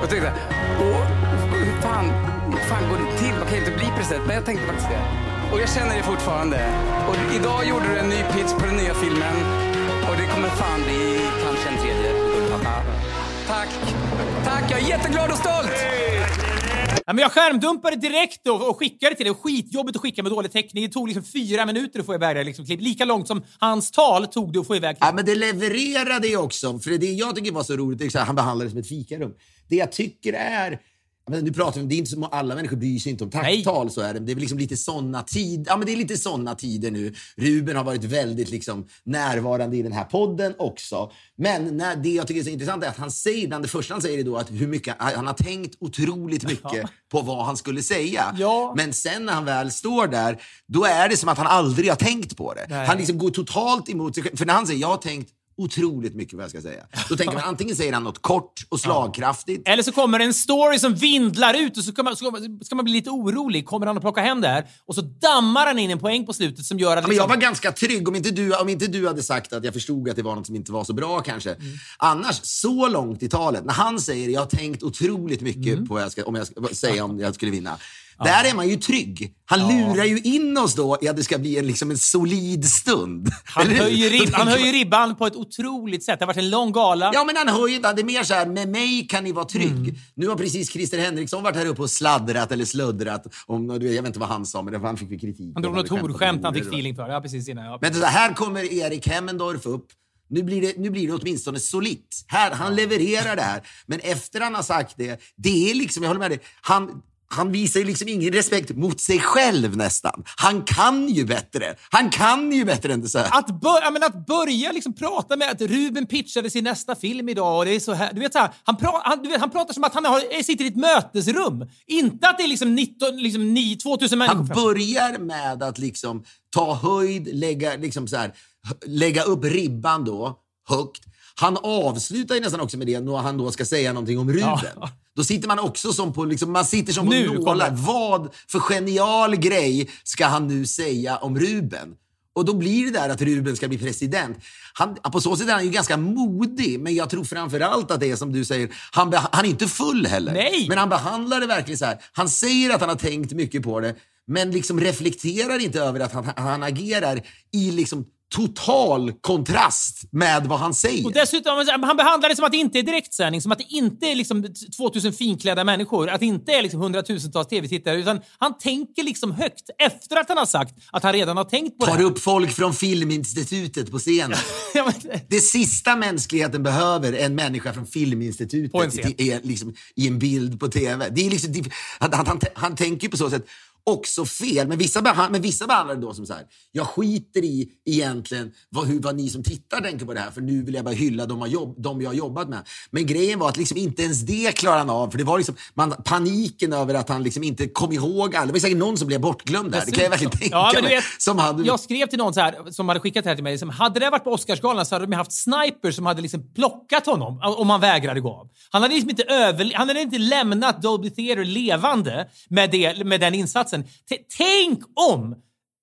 Och tänkte hur fan, hur fan går det till? Man kan ju inte bli president. Men jag tänkte faktiskt det. Och jag känner det fortfarande. Och idag gjorde du en ny pitch på den nya filmen. Och det kommer fan bli kanske en tredje Tack. Tack, jag är jätteglad och stolt! Ja, men jag skärmdumpade direkt och, och skickade till dig. Skitjobbigt att skicka med dålig täckning. Det tog liksom fyra minuter att få iväg det liksom, klipp. Lika långt som hans tal tog det att få iväg klipp. Ja, men det levererade ju också. För det jag tycker var så roligt, är att han behandlade det som ett fikarum. Det jag tycker är ja, Men nu pratar vi, det är inte som alla människor bryr sig inte om tacktal. Så är det. det är liksom lite såna tid, ja, men det är lite såna tider nu. Ruben har varit väldigt liksom närvarande i den här podden också. Men när, det jag tycker är så intressant är att han säger, bland det första han säger är då att hur mycket, han har tänkt otroligt mycket på vad han skulle säga. Ja. Men sen när han väl står där, då är det som att han aldrig har tänkt på det. Nej. Han liksom går totalt emot sig själv. För när han säger jag har tänkt otroligt mycket vad jag ska säga. Då tänker man antingen säger han något kort och slagkraftigt. Eller så kommer en story som vindlar ut och så ska man, ska man, bli lite orolig. Kommer han att plocka hem det här? Och så dammar han in en poäng på slutet som gör att... Ja, men jag liksom- var ganska trygg om inte, du, om inte du hade sagt att jag förstod att det var något som inte var så bra kanske. Mm. Annars, så långt i talet, när han säger jag har tänkt otroligt mycket Mm. på vad jag ska, om jag ska säga om jag skulle vinna. Där är man ju trygg. Han lurar ju in oss då i att det ska bli en, liksom en solid stund. han, höjer rib, han höjer ribban på ett otroligt sätt. Det har varit en lång gala. Ja, men han höjer. Det är mer så här, med mig kan ni vara trygg. Mm. Nu har precis Christer Henriksson varit här uppe och sladdrat eller sluddrat. Om, jag vet inte vad han sa, men han fick vi kritik. Han drog något horskämt han fick feeling för. Ja, precis innan. Ja. Men så här kommer Erik Hemmendorf upp. Nu blir, det, nu blir det åtminstone solitt. Här, han levererar det här. Men efter han har sagt det, det är liksom, jag håller med dig, han, han visar ju liksom ingen respekt mot sig själv nästan. Han kan ju bättre. Han kan ju bättre än det så här. Att, bör, men att börja liksom prata med att Ruben pitchade sin nästa film idag och det är så här. Du vet, så här han, pra, han, vet, han pratar som att han har, sitter i ett mötesrum. Inte att det är liksom, 19, liksom 9, 2000 människor Han börjar med att liksom ta höjd, lägga, liksom så här, lägga upp ribban då högt. Han avslutar ju nästan också med det när han då ska säga någonting om Ruben. Ja. Då sitter man också som på, liksom, man sitter som på Nu nålar. Vad för genial grej ska han nu säga om Ruben? Och då blir det där att Ruben ska bli president. Han, på så sätt är han ju ganska modig, men jag tror framför allt att det är som du säger, han, han är inte full heller. Nej. Men han behandlar det verkligen så här. Han säger att han har tänkt mycket på det, men liksom reflekterar inte över att han, han agerar i liksom total kontrast med vad han säger. Och dessutom, han behandlar det som att det inte är direktsändning, som att det inte är liksom 2000 finklädda människor, att det inte är liksom hundratusentals tv-tittare, utan han tänker liksom högt efter att han har sagt att han redan har tänkt på det. Tar upp folk från Filminstitutet på scenen. Ja, men- Det sista mänskligheten behöver är en människa från Filminstitutet en i, i, liksom, i en bild på tv. Det är liksom, det, han, han, han, han tänker på så sätt också fel. Men vissa, behand, men vissa behandlar det då som så här. Jag skiter i egentligen vad, hur, vad ni som tittar tänker på det här. För nu vill jag bara hylla de, jobb, de jag har jobbat med. Men grejen var att liksom inte ens det klarade han av. För det var liksom man, paniken över att han liksom inte kom ihåg alla. Det var säkert någon som blev bortglömd där. Det kan jag verkligen tänka ja, men du vet, som hade, Jag skrev till någon så här, som hade skickat det här till mig. Som, hade det varit på Oscarsgalan så hade de haft snipers som hade liksom plockat honom om han vägrade gå av. Han hade liksom inte, över, han hade inte lämnat Dolby Theatre levande med, det, med den insatsen. T- tänk om!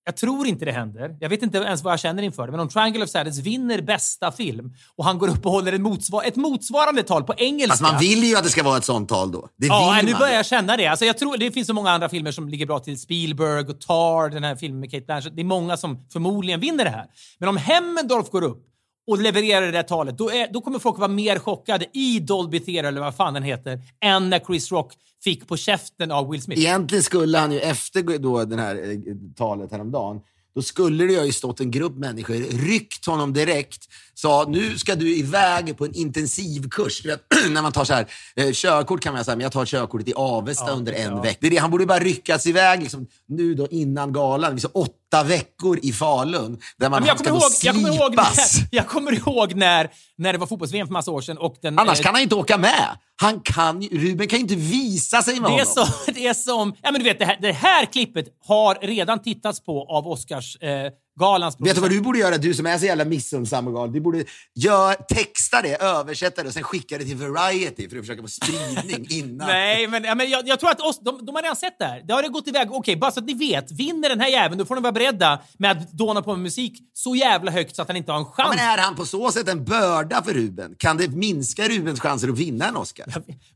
Jag tror inte det händer. Jag vet inte ens vad jag känner inför det. Men om Triangle of Sadness vinner bästa film och han går upp och håller motsvar ett motsvarande tal på engelska. Fast man vill ju att det ska vara ett sånt tal då. Det Ja, nu börjar jag känna det. Alltså, jag tror, det finns så många andra filmer som ligger bra till. Spielberg och Tar, den här filmen med Kate Blanchett. Det är många som förmodligen vinner det här. Men om Hemmendorf går upp och levererar det där talet, då, är, då kommer folk vara mer chockade i Dolby Theatre, eller vad fan den heter, än när Chris Rock fick på käften av Will Smith. Egentligen skulle han ju efter då den här eh, talet häromdagen, då skulle det ju stått en grupp människor, ryckt honom direkt, sa nu ska du iväg på en intensivkurs. Du vet, när man tar så här, eh, körkort kan man säga, men jag tar körkortet i Avesta under en vecka. Det är det, han borde bara ryckas iväg liksom, nu då innan galan. Liksom, åtta veckor i Falun där man Men jag, ska ihåg, jag, kommer ihåg när, slipas. jag kommer ihåg när, när det var fotbolls-VM för massa år sedan. Och den, Annars eh, kan han inte åka med. Han kan, Ruben kan ju inte visa sig med Det är, honom. som, det är som... Ja, men du vet, det här, det här klippet har redan tittats på av Oscars... Eh, Galans Vet du vad du borde göra, du som är så jävla missunnsam och galen? Du borde gör, texta det, översätta det och sen skicka det till Variety för att försöka få spridning innan. Nej, men, ja, men jag, jag tror att oss, de, de har redan sett det här. Det har det gått iväg. Okej, bara så att ni vet. Vinner den här jäveln, då får de vara beredda med att dåna på med musik så jävla högt så att han inte har en Ja, chans. men är han på så sätt en börda för Ruben? Kan det minska Rubens chanser att vinna en Oscar?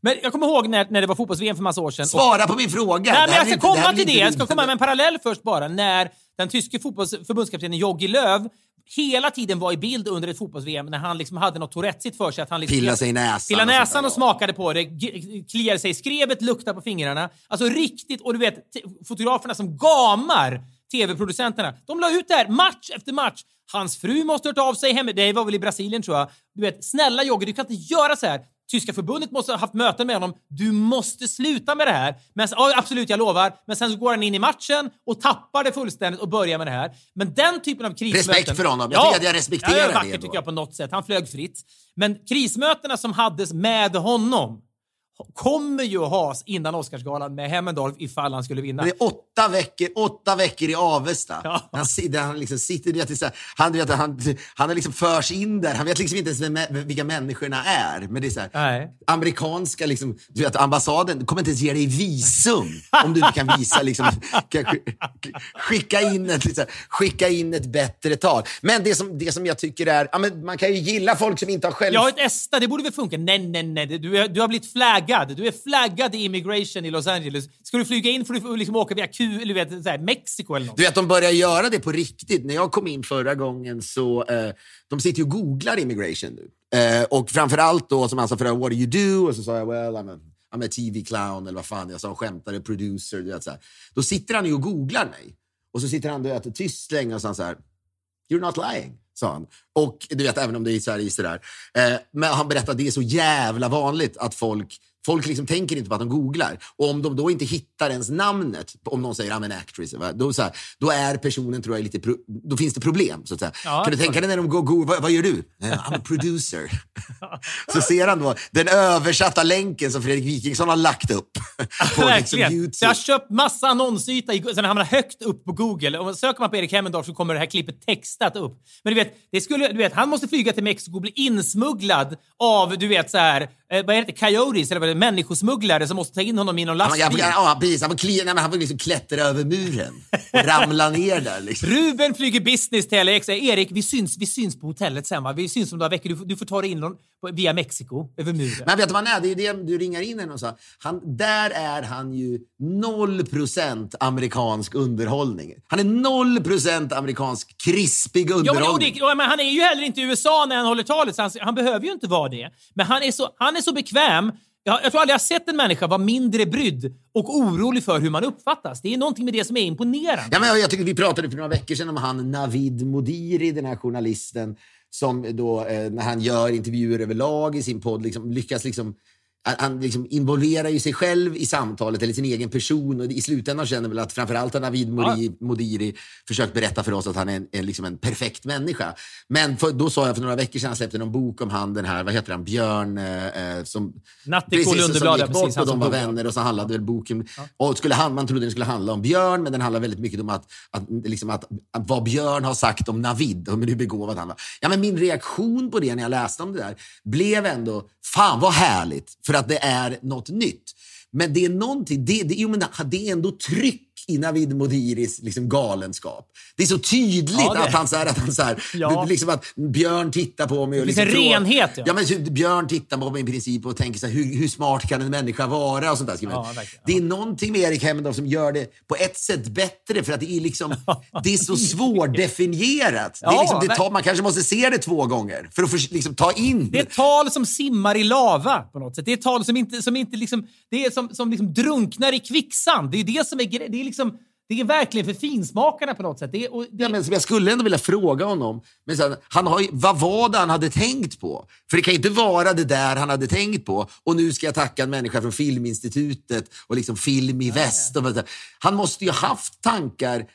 Men jag kommer ihåg när, när det var fotbolls-VM för massa år sedan. och- Svara på min fråga! Nej, men jag ska inte- komma till det. Jag ska komma med en parallell först bara. När den tyske förbundskaptenen Jogi Löw hela tiden var i bild under ett fotbolls-VM när han liksom hade något tourettesigt för sig. Att han liksom Pilla sig i näsan Pilla och sånt näsan och ja. smakade på det, kliade sig i skrevet, luktade på fingrarna. Alltså riktigt, och du vet, fotograferna som gamar tv-producenterna. De la ut det här match efter match. Hans fru måste ha hört av sig hem. Det var väl i Brasilien tror jag. Du vet, snälla Jogge, du kan inte göra så här. Tyska förbundet måste ha haft möten med honom. Du måste sluta med det här. Men, ja, absolut, jag lovar. Men sen så går han in i matchen och tappar det fullständigt och börjar med det här. Men den typen av krismöten... Respekt för honom. Jag tycker att jag respekterar ja, det. det vackert då. tycker jag på något sätt. Han flög fritt. Men krismötena som hades med honom kommer ju att has innan Oscarsgalan med Hemmendorf ifall han skulle vinna. Det är åtta veckor, åtta veckor i Avesta. Ja. Han, han liksom sitter, vet, så här, han, vet, han, han har liksom förs in där. Han vet liksom inte ens vem, vilka människorna är. Men det är så här, Nej. amerikanska liksom, du vet, ambassaden kommer inte ens ge dig visum om du inte kan visa liksom, kan sk- skicka, in ett, liksom, skicka in ett bättre tal. Men det som, det som jag tycker är, ja, man kan ju gilla folk som inte har själv... Jag har ett ESTA, det borde väl funka? Nej, nej, nej. Du, du har blivit flaggad. Du är flaggad i immigration i Los Angeles. Ska du flyga in får du liksom åka via Q, eller vet, så här, Mexiko eller något. Du vet, de börjar göra det på riktigt. När jag kom in förra gången så... Eh, de sitter ju och googlar immigration nu. Eh, och framförallt då som han sa förra, what do you do? Och så sa jag, well, I'm a, I'm a TV clown eller vad fan jag sa, skämtare, producer. Du vet, så här. Då sitter han ju och googlar mig. Och så sitter han och äter tyst länge och så han så här, you're not lying. Sa han. Och du vet, även om det är så Sverige is där. Eh, men han berättade att det är så jävla vanligt att folk Folk liksom tänker inte på att de googlar. Och om de då inte hittar ens namnet, om någon säger I'm an actress, va? då, så här, då är personen, tror jag, lite pro- då finns det problem. Så att säga. Ja, kan du tänka dig när de går, går vad, vad gör du? "Eh, I'm a producer. så ser han då den översatta länken som Fredrik Wikingsson har lagt upp på liksom, Verkligen. YouTube. Så jag har köpt massa annonsyta, i- sen hamnar högt upp på Google. Om man söker man på Erik Hemmendorf så kommer det här klippet textat upp. Men du vet, det skulle, du vet, han måste flyga till Mexiko och bli insmugglad av, du vet så här, eh, vad heter det, coyotes eller vad är det, människosmugglare som måste ta in honom i någon Han, var- lastbil. ja, precis. Han får, kli, nej, men han får liksom klättra över muren och ramla ner där. Liksom. Ruben flyger business till LAX. Säger, Erik, vi syns, vi syns på hotellet sen va? Vi syns om några veckor. Du, får- du får ta dig in någon, via Mexiko, över muren. Men vet du vad han är? Det är det du ringar in henne och sa. Han, där är han ju 0% amerikansk underhållning. Han är 0% amerikansk krispig Ja, men, underhållning. det, men han är ju heller inte i USA när han håller talet, så han, han behöver ju inte vara det. Men han är så, han är så bekväm. Jag, jag tror aldrig jag sett en människa vara mindre brydd och orolig för hur man uppfattas. Det är någonting med det som är imponerande. Ja, men jag, jag tycker vi pratade för några veckor sedan om han Navid Modiri, den här journalisten som då, eh, när han gör intervjuer överlag i sin podd, liksom, lyckas liksom han- liksom involverar ju sig själv i samtalet, eller sin egen person. Och i slutändan känner väl att framförallt har Navid Modiri, Modiri försökt berätta för oss att han är en, en, liksom en perfekt människa. Men för, då sa jag för några veckor sedan, han släppte någon bok om han, den här, vad heter han, Björn, eh, eh, som... Natthiko precis, som Lundeblad, ja, gick bort precis, och de som var ja. vänner och så handlade väl boken... Och skulle han, man trodde den skulle handla om Björn, men den handlar väldigt mycket om att, att, liksom att, att vad Björn har sagt om Navid, om hur begåvad han var. Ja, men min reaktion på det när jag läste om det där blev ändå, fan vad härligt, för att det är något nytt. Men det är någonting, det, det, jo, men det är ändå tryck i Navid Modiris liksom galenskap. Det är så tydligt Ja, det- att han, så här, att han så här, Ja. liksom att Björn tittar på mig och finns liksom en frågar- renhet, ja. ja. men Björn tittar på mig i princip och tänker så här, hur, hur smart kan en människa vara? Och sånt där. Ja, det är någonting med Erik Hemmendorf som gör det på ett sätt bättre för att det är, liksom, det är så svårdefinierat. Det är liksom, det tar, man kanske måste se det två gånger för att få, liksom, ta in Det är ett tal som simmar i lava på något sätt. Det är ett tal som inte, som inte liksom, det är som, som liksom drunknar i kvicksand. Det är det som är gre- Det är liksom, det är verkligen för finsmakarna på något sätt. Det och det, Ja, men jag skulle ändå vilja fråga honom, men här, han har vad var det han hade tänkt på? För det kan inte vara det där han hade tänkt på. Och nu ska jag tacka en människa från Filminstitutet och liksom Film i väst. Och vad han måste ju haft tankar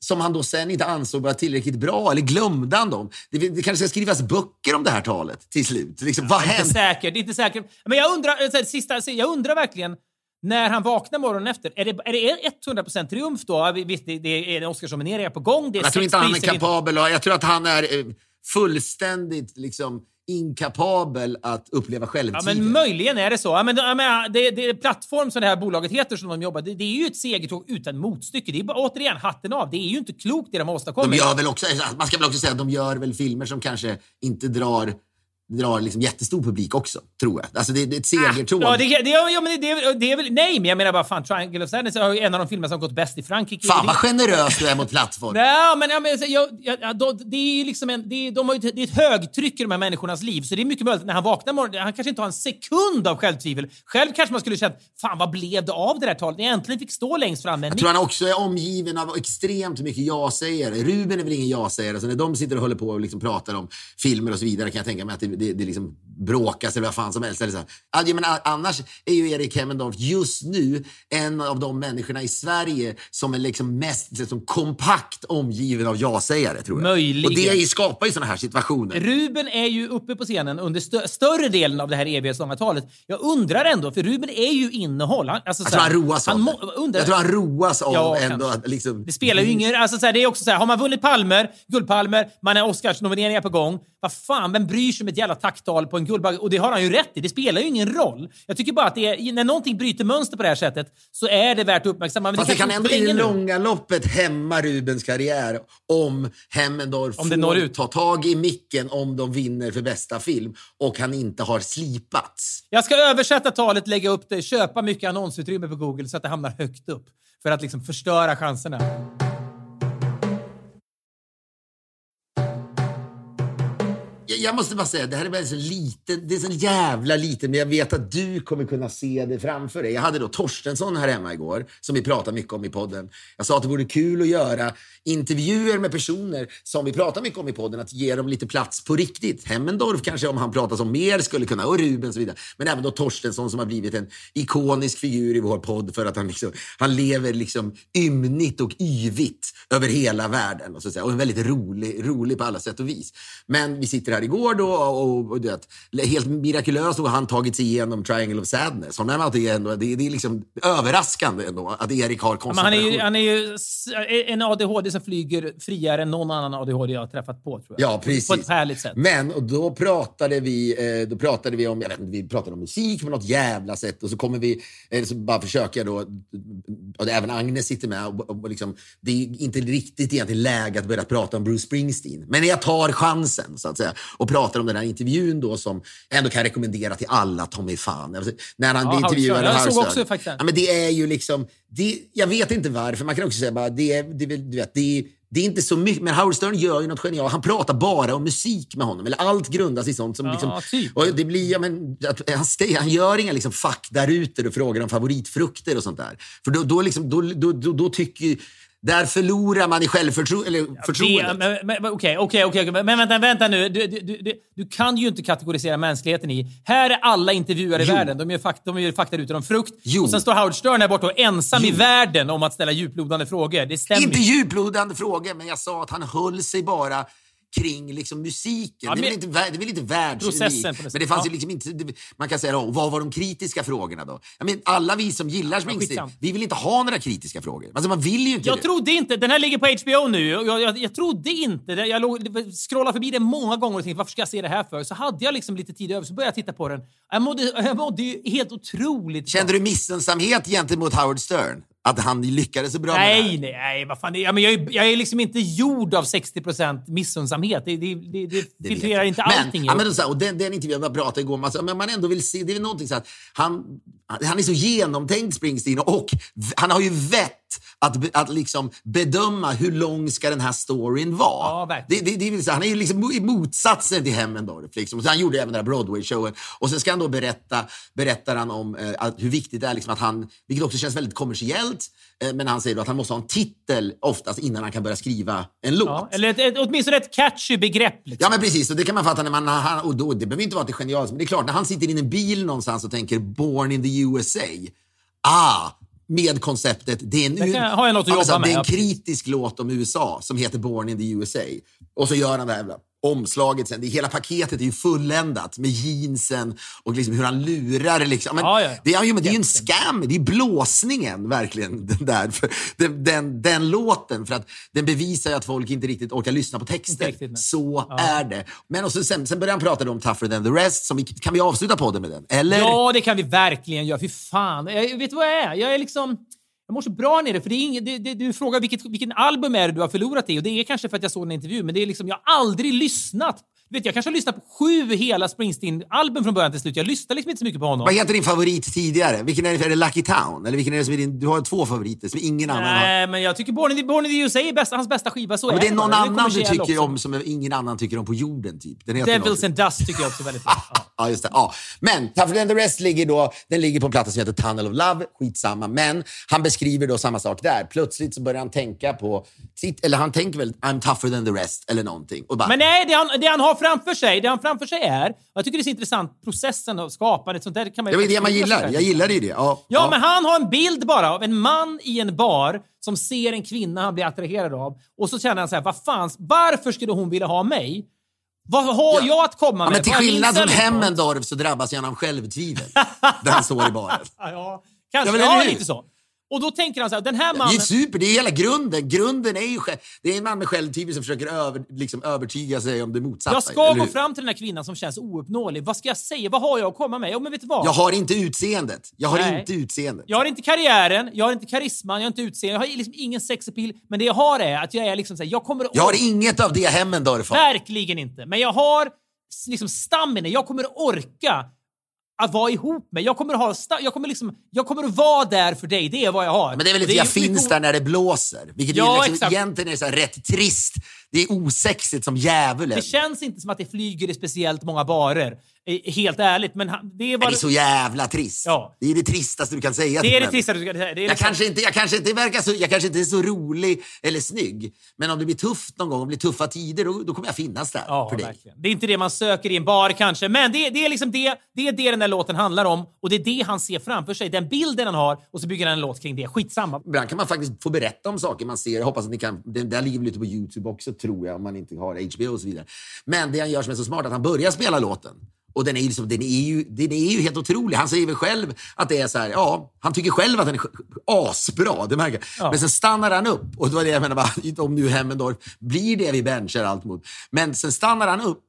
som han då sen inte ansåg var tillräckligt bra, eller glömde han dem? Det, det kanske ska skrivas böcker om det här talet till slut. Liksom, vad inte hände? säkert, inte säkert. Men jag undrar, så här, sista, jag undrar verkligen när han vaknar morgonen efter, är det, är det 100% triumf då? Visst, det, det är en Oscarsnominering på gång. Det är Jag tror inte han är kapabel. och Jag tror att han är eh, fullständigt liksom, inkapabel att uppleva Ja, självtvivel. men möjligen är det så. Ja, men, jag menar, det, det är plattform som det här bolaget heter som de jobbar. Det, det är ju ett segertåg utan motstycke. Det är bara, återigen hatten av. Det är ju inte klokt det de har de åstadkommit. gör väl också, man ska väl också säga att de gör väl filmer som kanske inte drar drar liksom jättestor publik också, tror jag. Alltså det, är ett segertåg. Ja, det, det, ja, men det, det, det är väl... Nej, men jag menar bara fan, Triangle of Sadness är en av de filmer som gått bäst i Frankrike. Fan vad generös du är mot plattform. Nej, men, ja, men jag, jag, då- det är liksom en, det de har ju, ett- det är ett högtryck i de här människornas liv, så det är mycket möjligt när han vaknar morgonen, han kanske inte har en sekund av självtvivel. Själv kanske man skulle känt, fan vad blev det av det där talet? Jag äntligen fick stå längst fram med en Jag tror han också är omgiven av extremt mycket ja-sägare. Ruben är väl ingen ja-sägare, så när de sitter och håller på och liksom pratar om filmer och så vidare kan jag tänka mig att det, det, det liksom bråkas eller vad fan som helst. Eller så jag menar, annars är ju Erik Hemmendorf just nu en av de människorna i Sverige som är liksom mest liksom, kompakt omgiven av ja-sägare, tror jag. Möjligen. Och det skapar ju såna här situationer. Ruben är ju uppe på scenen under stö större delen av det här eviga talet. Jag undrar ändå, för Ruben är ju innehåll. Han, alltså, Jag tror han roas av han det. må- undrar, Jag tror han roas av Ja, ändå att liksom... Det spelar ju ingen... Alltså, så här, det är också så här, har man vunnit palmer, guldpalmer, man är Oscarsnomineringar på gång. Vad fan, vem bryr sig om ett jävla tacktal på en guldbagge? Och det har han ju rätt i. Det spelar ju ingen roll. Jag tycker bara att är, när någonting bryter mönster på det här sättet så är det värt att uppmärksamma. Men Fast det kan ändå i det långa loppet hämma Rubens karriär om Hemmendorf Om får ut. ta tag i micken om de vinner för bästa film och han inte har slipats. Jag ska översätta talet, lägga upp det, köpa mycket annonsutrymme på Google så att det hamnar högt upp. För att liksom förstöra chanserna. Jag, måste bara säga, det här är väldigt så liten, det är så jävla liten, men jag vet att du kommer kunna se det framför dig. Jag hade då Torstensson här hemma igår, som vi pratar mycket om i podden. Jag sa att det vore kul att göra intervjuer med personer som vi pratar mycket om i podden, att ge dem lite plats på riktigt. Hemmendorf kanske, om han pratar som mer, skulle kunna, och Ruben och så vidare. Men även då Torstensson som har blivit en ikonisk figur i vår podd för att han, liksom, han lever liksom ymnigt och yvigt över hela världen. Och, så att säga. och är väldigt rolig, rolig på alla sätt och vis. Men vi sitter här igår då och, och, vet, helt mirakulöst har han tagit sig igenom Triangle of Sadness. Är det, ändå, det, det är liksom överraskande ändå att Erik har Men han är koncentration. ju, han är ju s- en ADHD som flyger friare än någon annan ADHD jag har träffat på. Tror jag. Ja, precis. På ett härligt sätt. Men och då pratade vi, eh, då pratade vi om, jag vet inte, vi pratade om musik på något jävla sätt och så kommer vi, eh, så bara försöka då, och även Agnes sitter med och, och, och liksom, det är inte riktigt egentligen läge att börja prata om Bruce Springsteen. Men jag tar chansen så att säga och pratar om den här intervjun då som jag ändå kan rekommendera till alla, Tommy fan. Alltså, När han Ja, intervjuade den. Ja, men det är ju liksom, det, jag vet inte varför, man kan också säga bara, det det du vet, det det är inte så mycket, men Howard Stern gör ju något genialt. Han pratar bara om musik med honom. Eller allt grundas i sånt som... Ja, liksom, typ. och det blir, ja, men, att, han, han gör inga liksom, faktarutor och frågar om favoritfrukter och sånt där. För då, då, liksom, då, då, då, då tycker där förlorar man i självförtro- eller Det, förtroendet. men- men- men Okej, okej, okej. Men vänta, vänta nu. Du, du, du, du- kan ju inte kategorisera mänskligheten i... Här är alla intervjuare i Jo. världen. De gör, fakt, de gör faktarutor om frukt. Jo. Och sen står Howard Stern här borta och ensam i Jo. världen om att ställa djuplodande frågor. Det stämmer Inte ju. djuplodande frågor, men jag sa att han höll sig bara kring liksom musiken. Ja, det, är men- inte, det är väl inte något Men det fanns Ja. liksom inte... Man kan säga då, vad var de kritiska frågorna då? Jag men, alla vi som gillar Springsteen, vi vill inte ha några kritiska frågor. Alltså man vill ju inte Jag det. trodde inte... Den här ligger på HBO nu. Jag, jag, jag trodde inte det. Jag låg, scrollade förbi den många gånger och tänkte varför ska jag se det här för? Så hade jag liksom lite tid över så började jag titta på den. Jag mådde, jag mådde ju helt otroligt Kände du missunnsamhet gentemot Howard Stern? Att han lyckades så bra med det Nej, här? nej, nej, vad fan. Ja, men jag, är, jag är liksom inte gjord av 60 missunnsamhet. Det, det, det, det Det filtrerar inte jag. allting. Men, ja, men så och den, den intervjun jag pratade igår, man, men man ändå vill se, det är någonting så att han, han är så genomtänkt Springsteen och han har ju vett att, att liksom bedöma hur lång ska den här storyn vara. Ja, det, det, det vill säga, han är ju liksom motsatsen till Hemmendorf. Liksom. Så han gjorde även den här Broadway-showen. Och sen ska han då berätta, berättar han om eh, att, hur viktigt det är liksom att han, vilket också känns väldigt kommersiellt, eh, men han säger att han måste ha en titel oftast innan han kan börja skriva en låt. Ja, eller ett, ett, åtminstone ett catchy begrepp. Liksom. Ja men precis, och det kan man fatta när man, han, och då, det behöver inte vara att det är genialiskt, men det är klart när han sitter i en bil någonstans och tänker “Born in the USA”. Ah, med konceptet, det är en, Där kan- har jag något att Ja, men så jobba här, Det är med, en kritisk låt om USA som heter “Born in the USA”. Och så gör han det här. Omslaget sen. Det, hela paketet är ju fulländat med jeansen och liksom hur han lurar. Liksom. Men Ja, ja, ja. Det, är ju, men det är ju en scam. Det är blåsningen verkligen. Den, där, för den, den, den låten. För att den bevisar ju att folk inte riktigt orkar lyssna på texter. Riktigt. Så är det. Men och så, sen, sen börjar han prata om Tougher than the rest. Som vi, kan vi avsluta podden med den? Eller? Ja, det kan vi verkligen göra. Fy fan. Jag, vet du vad jag är? Jag är liksom... Jag mår så bra nere, för det är inget, det, det, du frågar vilket, vilken album är det du har förlorat i och det är kanske för att jag såg en intervju, men det är liksom, jag har aldrig lyssnat. Vet, jag kanske har lyssnat på sju hela Springsteen-album från början till slut. Jag lyssnar liksom inte så mycket på honom. Vad heter din favorit tidigare? Vilken är det? Är det Lucky Town? Eller vilken är det som är din... Du har två favoriter som ingen annan har. Nej, men jag tycker Born in the, Born in the USA är bästa, hans bästa skiva. Så Ja, men det är någon bara. annan du tycker också. om som ingen annan tycker om på jorden. Typ. Den heter Devils något. and Dust tycker jag också väldigt bra. Ja. Ja, just det. Ja. Men Tougher than the rest ligger då, den ligger på en platta som heter Tunnel of Love. Skitsamma. Men han beskriver då samma sak där. Plötsligt så börjar han tänka på, sitt, eller han tänker väl I'm tougher than the rest eller någonting. Och bara, Men nej, det han, det han har framför sig, det han framför sig är, jag tycker det är så intressant, processen och skapandet, sånt där kan man det var ju det man gillar. Jag gillar ju det. Ja, Ja, men han har en bild bara av en man i en bar som ser en kvinna han blir attraherad av och så känner han så här, vad fan, varför skulle hon vilja ha mig? Vad har jag att komma Ja, med? men till är skillnad från point? Hemmendorf så drabbas han av självtvivel där han står i baren. Ja, kanske. Ja, Ja, lite så. Och då tänker han så här, den här Det mannen... är super, det är hela grunden. Grunden är ju det är en man med självtvivel som försöker över, liksom, övertyga sig om det motsatta. Jag ska gå fram till den här kvinnan som känns ouppnåelig. Vad ska jag säga? Vad har jag att komma med? Jo, men vet du vad? Jag har inte utseendet. Jag har Nej. inte utseendet. Jag har inte karriären, jag har inte karisman, jag har inte utseende, jag har liksom ingen sexappeal. Men det jag har är att jag är liksom så här, jag kommer att Jag har inget av det Hemmendorf har. Verkligen inte. Men jag har liksom stamina. Jag kommer orka att vara ihop med. Jag kommer att, ha jag kommer liksom, jag kommer att vara där för dig. Det är vad jag har. Men det är väl lite jag finns där när det blåser. Vilket Ja, är liksom, exakt. egentligen är så rätt trist. Det är osexigt som djävulen. Det känns inte som att det flyger i speciellt många barer. Eh, Helt ärligt. Men han- det är bara... Men det är så jävla trist. Ja. Det är det tristaste du kan säga det är det människor. trista du ska säga. Det är Jag liksom- kanske, inte, jag, kanske inte verkar så, jag kanske inte är så rolig eller snygg, men om det blir tufft någon gång, om det blir tuffa tider, då, då kommer jag finnas där Ja, för dig. verkligen. Det är inte det man söker i en bar kanske, men det, det är liksom det, det är det den där låten handlar om och det är det han ser framför sig. Den bilden han har och så bygger han en låt kring det. Skitsamma. Ibland kan man faktiskt få berätta om saker man ser. Jag hoppas att ni kan, det där ligger väl ute på Youtube också, tror jag, om man inte har HBO och så vidare. Men det han gör som är så smart, att han börjar spela låten. Och den är, ju liksom, den, är ju, den är ju helt otrolig. Han säger väl själv att det är så här, ja, han tycker själv att den är asbra, det märker jag. Men sen stannar han upp, och det var det jag bara, om nu Hemmendorf blir det vi benchar allt mot. Men sen stannar han upp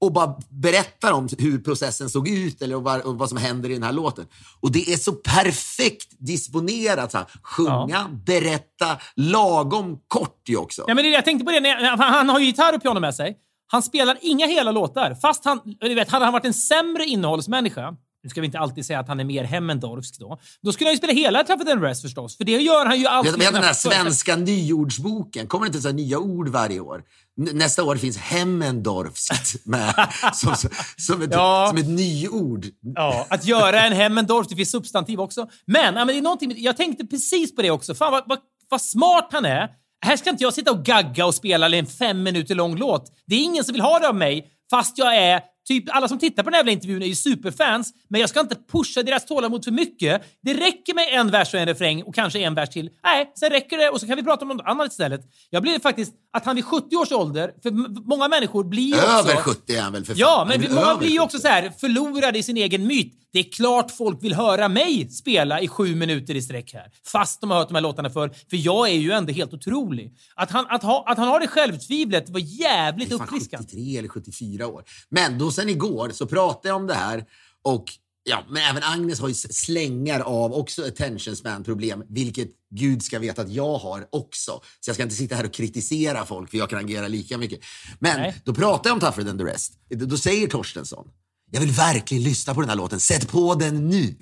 och bara berättar om hur processen såg ut eller vad, och vad som händer i den här låten. Och det är så perfekt disponerat. Så här. Sjunga, berätta, lagom kort ju också. Ja, men jag tänkte på det, jag, han, han har ju gitarr och piano med sig. Han spelar inga hela låtar. Fast han, du vet, hade han varit en sämre innehållsmänniska, nu ska vi inte alltid säga att han är mer Hemmendorfsk då, då skulle han ju spela hela Tougher than Rest förstås. För det gör han ju alltid. Vet du, den här svenska nyordsboken, kommer det inte så nya ord varje år? Nästa år finns Hemmendorfskt med som, som, som, ett, Ja. som ett nyord. Ja, att göra en Hemmendorf, det finns substantiv också. Men, ja, men det är någonting, jag tänkte precis på det också. Fan vad, vad, vad smart han är. Här ska inte jag sitta och gagga och spela en fem minuter lång låt. Det är ingen som vill ha det av mig, fast jag är Typ alla som tittar på den här jävla intervjun är ju superfans, men jag ska inte pusha deras tålamod för mycket. Det räcker med en vers och en refräng och kanske en vers till. Nej, sen räcker det och så kan vi prata om något annat istället. Jag blir faktiskt att han vid 70 års ålder, för många människor blir ju Över också... 70 är han väl för fan? Ja, men många över blir ju 70. också så här förlorade i sin egen myt. Det är klart folk vill höra mig spela i sju minuter i sträck här. Fast de har hört de här låtarna för För jag är ju ändå helt otrolig. Att han, att ha, att han har det självtvivlet var jävligt uppfriskande. 73 eller 74 år. Men då sen igår så pratade jag om det här och ja, men även Agnes har ju slängar av också attention span problem, vilket Gud ska veta att jag har också. Så jag ska inte sitta här och kritisera folk för jag kan agera lika mycket. Men Nej. då pratar jag om Tougher than the rest. Då, då säger Torstensson, jag vill verkligen lyssna på den här låten, sätt på den nu.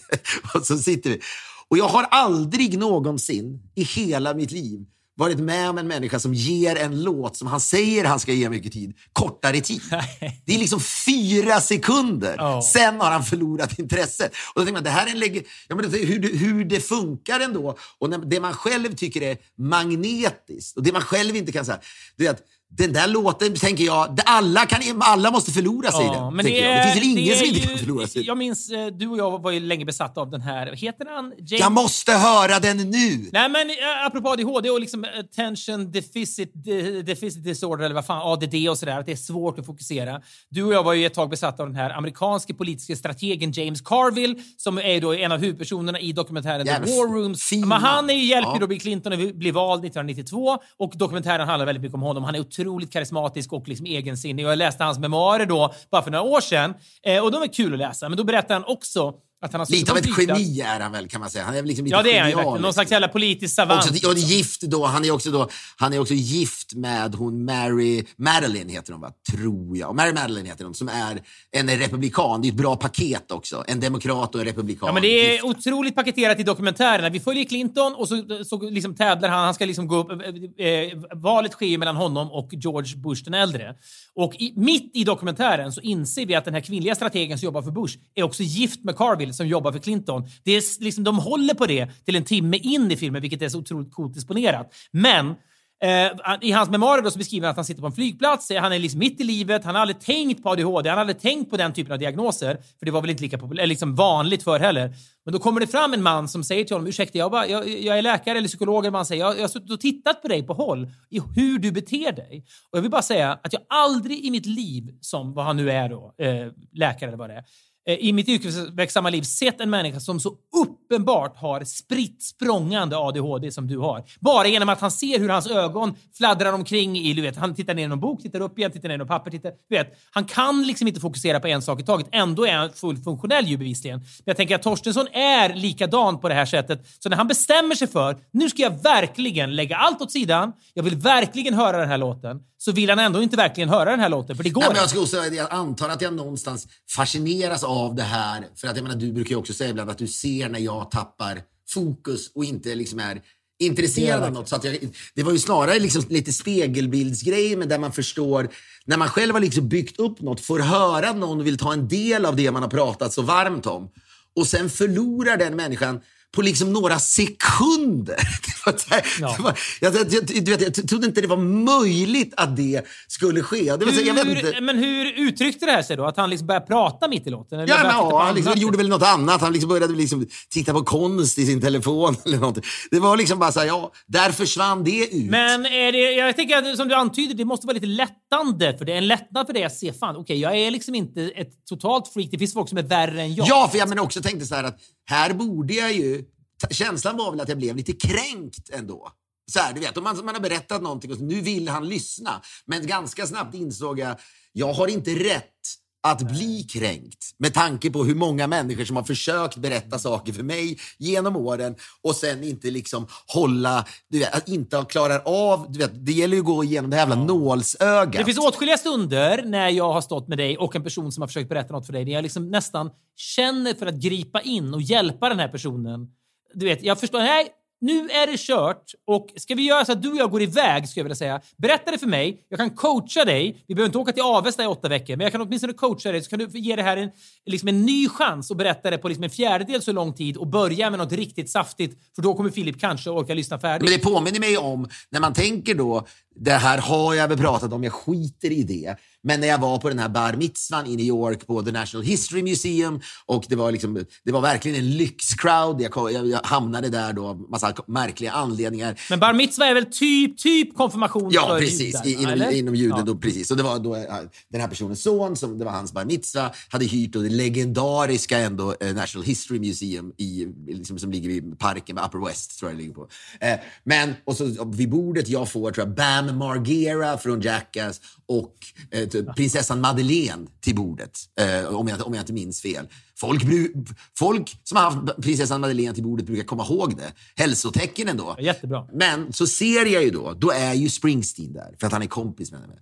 och så sitter vi. Och jag har aldrig någonsin i hela mitt liv varit med om en människa som ger en låt som han säger han ska ge mycket tid, kortare tid. Det är liksom fyra sekunder. Ja. Sen har han förlorat intresset. Och då tänker man, det här är en leg- ja, men hur, det, hur det funkar ändå. Och när, det man själv tycker är magnetiskt och det man själv inte kan säga. Det är att den där låten, tänker jag, det- alla, kan, alla måste förlora sig i den. men tänker jag. det finns väl ingen det som inte kan förlora sig. Jag minns, eh, du och jag var ju länge besatta av den här, heter han? James Jag måste höra den nu! Nej men eh, apropå ADHD och liksom attention deficit, de, deficit disorder eller vad fan, ADD och sådär, att det är svårt att fokusera. Du och jag var ju ett tag besatta av den här amerikanske politiska strategen James Carville som är då en av huvudpersonerna i dokumentären The Jävligt War Rooms. fin Men han är ju hjälper Ja. då Bill Clinton att bli vald 1992 och dokumentären handlar väldigt mycket om honom. Han är otroligt otroligt karismatisk och liksom egensinnig jag läste hans memoarer då bara för några år sedan eh, och de är kul att läsa. Men då berättar han också suttit Lite av ett flygplats. geni är han väl, kan man säga. Han är liksom lite Ja, det är han ju genial. Någon liksom. slags jävla politisk savant. Också, och gift då, han är också då, han är också gift med hon Mary Madeline heter hon va? Tror jag. Mary Madeline heter hon, som är en republikan. Det är ett bra paket också. En demokrat och en republikan. Ja, men det är Gift. otroligt paketerat i dokumentärerna. Vi följer Clinton och så, så liksom tävlar han. Han ska liksom gå upp. Eh, eh, valet sker mellan honom och George Bush den äldre. Och i, mitt i dokumentären så inser vi att den här kvinnliga strategen som jobbar för Bush är också gift med Carville som jobbar för Clinton. Det är liksom, de håller på det till en timme in i filmen, vilket är så otroligt coolt disponerat. Men Eh, I hans memoarer då så beskriver han att han sitter på en flygplats, eh, han är liksom mitt i livet, han har aldrig tänkt på ADHD, han har aldrig tänkt på den typen av diagnoser, för det var väl inte lika liksom vanligt för heller. Men då kommer det fram en man som säger till honom, ursäkta, jag, bara, jag, jag är läkare eller psykolog, eller vad han säger, jag, jag har suttit och tittat på dig på håll i hur du beter dig. Och jag vill bara säga att jag aldrig i mitt liv, som vad han nu är då, eh, läkare eller vad det är, Eh, i mitt yrkesverksamma liv sett en människa som så uppenbart har spritt språngande ADHD som du har. Bara genom att han ser hur hans ögon fladdrar omkring i, du vet, han tittar ner i någon bok, tittar upp igen, tittar ner i något papper, tittar, du vet. Han kan liksom inte fokusera på en sak i taget. Ändå är han fullt funktionell ju bevisligen. Men jag tänker att Torstensson är likadan på det här sättet. Så när han bestämmer sig för, nu ska jag verkligen lägga allt åt sidan, jag vill verkligen höra den här låten, så vill han ändå inte verkligen höra den här låten, för det går Nej, men jag, ska också, jag antar att jag någonstans fascineras av det här. För att jag menar, du brukar ju också säga ibland att du ser när jag tappar fokus och inte liksom är intresserad av något. Så att jag, det var ju snarare liksom lite spegelbildsgrej, men där man förstår när man själv har liksom byggt upp något, får höra någon vill ta en del av det man har pratat så varmt om och sen förlorar den människan på liksom några sekunder. Här- Ja. var, jag, jag, jag, du vet, jag trodde inte det var möjligt att det skulle ske. Det var så, jag vet inte. Hur, men hur uttryckte det här sig då? Att han liksom började prata mitt i låten? Ja, men, ja, han liksom gjorde väl något annat. Han liksom började liksom titta på konst i sin telefon. eller någonting. Det var liksom bara så här, ja, där försvann det ut. Men är det, jag tänker att som du antyder, det måste vara lite lättande för det. En lättnad för dig att se, fan, okej, jag är liksom inte ett totalt freak. Det finns folk som är värre än jag. Ja, för jag men också tänkte så här att här borde jag ju... Känslan var väl att jag blev lite kränkt ändå. Så här, du vet, om man, man har berättat någonting och så, nu vill han lyssna. Men ganska snabbt insåg jag, jag har inte rätt att bli kränkt med tanke på hur många människor som har försökt berätta saker för mig genom åren och sen inte liksom hålla, du vet, inte klarar av, du vet, det gäller ju att gå igenom det här jävla nålsögat. Det finns åtskilliga stunder när jag har stått med dig och en person som har försökt berätta något för dig, där jag liksom nästan känner för att gripa in och hjälpa den här personen. Du vet, jag förstår, nej, nu är det kört och ska vi göra så att du och jag går iväg, skulle jag vilja säga. Berätta det för mig, jag kan coacha dig. Vi behöver inte åka till Avesta i åtta veckor, men jag kan åtminstone coacha dig så kan du ge det här en, liksom en ny chans och berätta det på liksom en fjärdedel så lång tid och börja med något riktigt saftigt, för då kommer Filip kanske orka lyssna färdigt. Men det påminner mig om, när man tänker då, det här har jag väl pratat om, jag skiter i det. Men när jag var på den här bar mitzvan i New York på The National History Museum och det var, liksom, det var verkligen en lyxcrowd. Jag, jag, jag hamnade där då av massa märkliga anledningar. Men bar mitzva är väl typ, typ konfirmation Ja, för precis. judar, I, inom, eller? inom juden. Ja. Då, precis. Och det var då eh, den här personens son, som det var hans bar mitzva, hade hyrt då det legendariska ändå, eh, National History Museum i, liksom, som ligger i parken Upper West. tror jag det ligger på. Eh, men och så, vid bordet jag får tror jag, Bam Margera från Jackass och eh, typ prinsessan Madeleine till bordet, eh, om, jag, om jag inte minns fel. Folk, folk som har haft prinsessan Madeleine till bordet brukar komma ihåg det. Hälsotecken ändå. Jättebra. Men så ser jag ju då, då är ju Springsteen där, för att han är kompis med henne.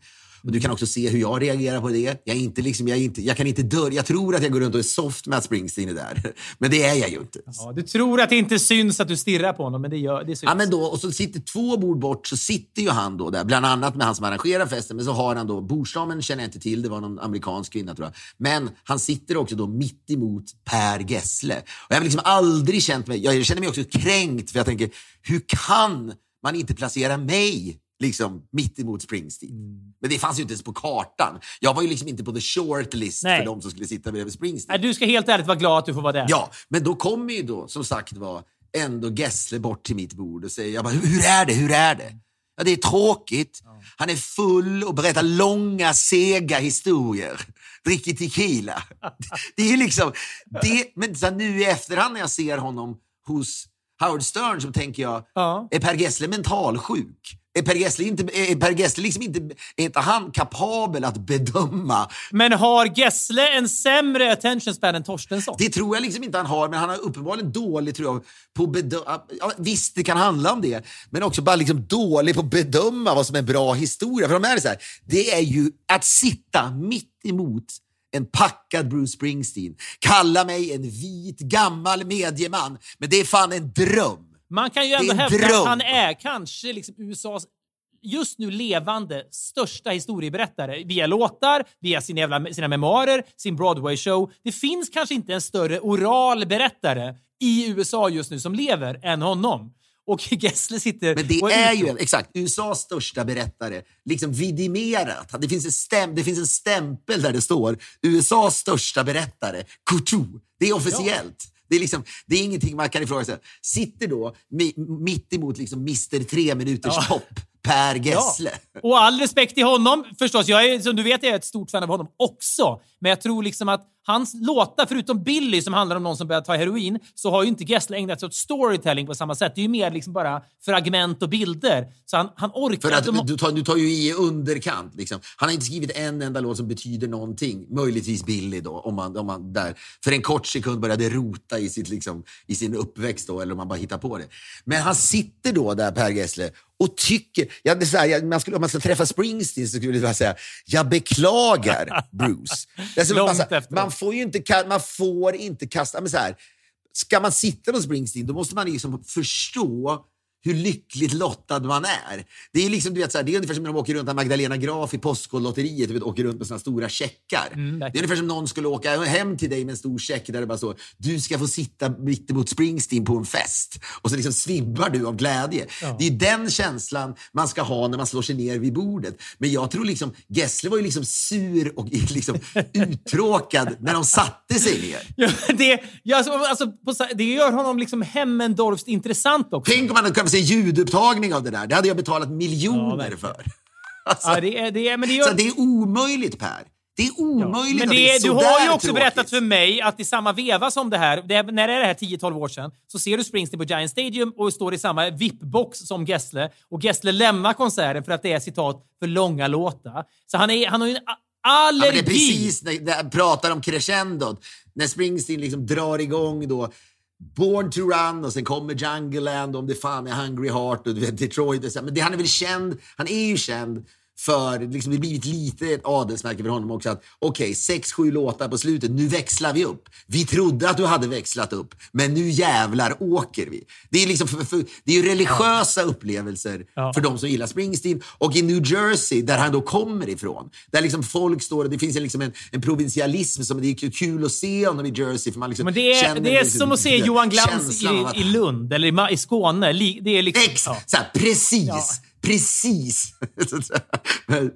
Och du kan också se hur jag reagerar på det. Jag, inte liksom, jag, inte, jag kan inte dörr, Jag tror att jag går runt och är soft med att Springsteen är där. Men det är jag ju inte. Ja, du tror att det inte syns att du stirrar på honom, men det, gör, det syns. Ja, men då, och så sitter två bord bort så sitter ju han då där, bland annat med han som arrangerar festen. Men så har han då, bordsdamen känner jag inte till, det var någon amerikansk kvinna tror jag. Men han sitter också då mitt emot Per Gessle. Och jag har liksom aldrig känt mig, jag känner mig också kränkt för jag tänker, hur kan man inte placera mig liksom mitt emot Springsteen. Mm. Men det fanns ju inte ens på kartan. Jag var ju liksom inte på the short list Nej. för de som skulle sitta bredvid Springsteen. Nej, du ska helt ärligt vara glad att du får vara där. Ja, men då kommer ju då som sagt var ändå Gessle bort till mitt bord och säger jag bara, hur är det, hur är det? Ja, det är tråkigt. Han är full och berättar långa, sega historier. Dricker tequila. Det är liksom... Det, men så nu i efterhand när jag ser honom hos Howard Stern så tänker jag, Ja. är Per Gessle mentalsjuk? Är Per Gessle inte, är Per Gessle liksom inte, är inte han kapabel att bedöma Men har Gessle en sämre attention span än Torstensson? Det tror jag liksom inte han har, men han har uppenbarligen dålig tror jag, på att bedöma... Ja, visst, det kan handla om det, men också bara liksom dålig på att bedöma vad som är en bra historia. För de är så här, det är ju att sitta mitt emot en packad Bruce Springsteen, kalla mig en vit gammal medieman, men det är fan en dröm. Man kan ju ändå hävda dröm. att han är kanske liksom USAs just nu levande största historieberättare via låtar, via sina, jävla, sina memoarer, sin Broadway-show. Det finns kanske inte en större oral berättare i USA just nu som lever än honom. Och Gessle sitter... Men det är ju exakt, USAs största berättare, liksom vidimerat. Det finns, en stäm, det finns en stämpel där det står USAs största berättare, Couture. Det är officiellt. Det är, liksom, det är ingenting man kan ifrågasätta. Sitter då mi, mitt emot liksom Mr Tre minuters Ja. topp, Per Gessle. Och all respekt till honom förstås. Jag är, som du vet är jag ett stort fan av honom också. Men jag tror liksom att hans låtar, förutom Billy som handlar om någon som börjar ta heroin, så har ju inte Gessle ägnat sig åt storytelling på samma sätt. Det är ju mer liksom bara fragment och bilder. Så han, han orkar... För att de- du tar, du tar ju i underkant. Liksom. Han har inte skrivit en enda låt som betyder någonting. Möjligtvis Billy då, om man, om man där för en kort sekund började rota i, sitt, liksom, i sin uppväxt då, eller om man bara hittar på det. Men han sitter då där, Per Gessle, och tycker... Ja, det är så här, jag, man skulle, om man ska träffa Springsteen så skulle jag säga, jag beklagar Bruce. Det är så, Långt man, efteråt. man får ju inte, man får inte kasta... Men så här, ska man sitta med Springsteen, då måste man liksom förstå hur lyckligt lottad man är. Det är liksom, du vet, så här, det är ungefär som när de åker runt med Magdalena Graf i Postkodlotteriet, vet, åker runt med såna stora checkar. Mm, det är ungefär som någon skulle åka hem till dig med en stor check där det bara står du ska få sitta mitt emot Springsteen på en fest. Och så liksom svimmar du av glädje. Det är den känslan man ska ha när man slår sig ner vid bordet. Men jag tror liksom, Gessle var ju liksom sur och liksom uttråkad när de satte sig ner. Ja, det, ja, alltså, alltså, på, det gör honom liksom Hemmendorfskt intressant också. Tänk om man kunnat se ljudupptagning av det där. Det hade jag betalat Ja, miljoner verkligen. för. Alltså, Ja, det är, det är, men det så gör, det är omöjligt, Per. Det är omöjligt Men att det det är är, du har ju också tråkigt. berättat för mig att i samma veva som det här, det är, när är det här 10-12 år sedan, så ser du Springsteen på Giant Stadium och står i samma VIP-box som Gessle. Och Gessle lämnar konserten för att det är citat för långa låtar. Så han, är, han har ju en a- Ja, allergi. det är precis när när jag pratar om crescendot. När Springsteen liksom drar igång då Born to Run och sen kommer Jungle Land om det fan är Hungry Heart och du vet, Detroit. Och så. Men det, han är väl känd, han är ju känd för, liksom, det blivit lite ett adelsmärke för honom också att okej, sex, sju låtar på slutet, nu växlar vi upp. Vi trodde att du hade växlat upp, men nu jävlar åker vi. Det är, liksom för, för, det är religiösa upplevelser Ja. för de som gillar Springsteen. Och i New Jersey, där han då kommer ifrån, där liksom folk står och det finns en, liksom en, en provinsialism som det är kul att se honom i Jersey. För man liksom Men det är, känner det är liksom som att se Johan Glans i, i Lund eller i, i Skåne. Det är liksom... Ex, ja. här, precis, Ja. Precis. men,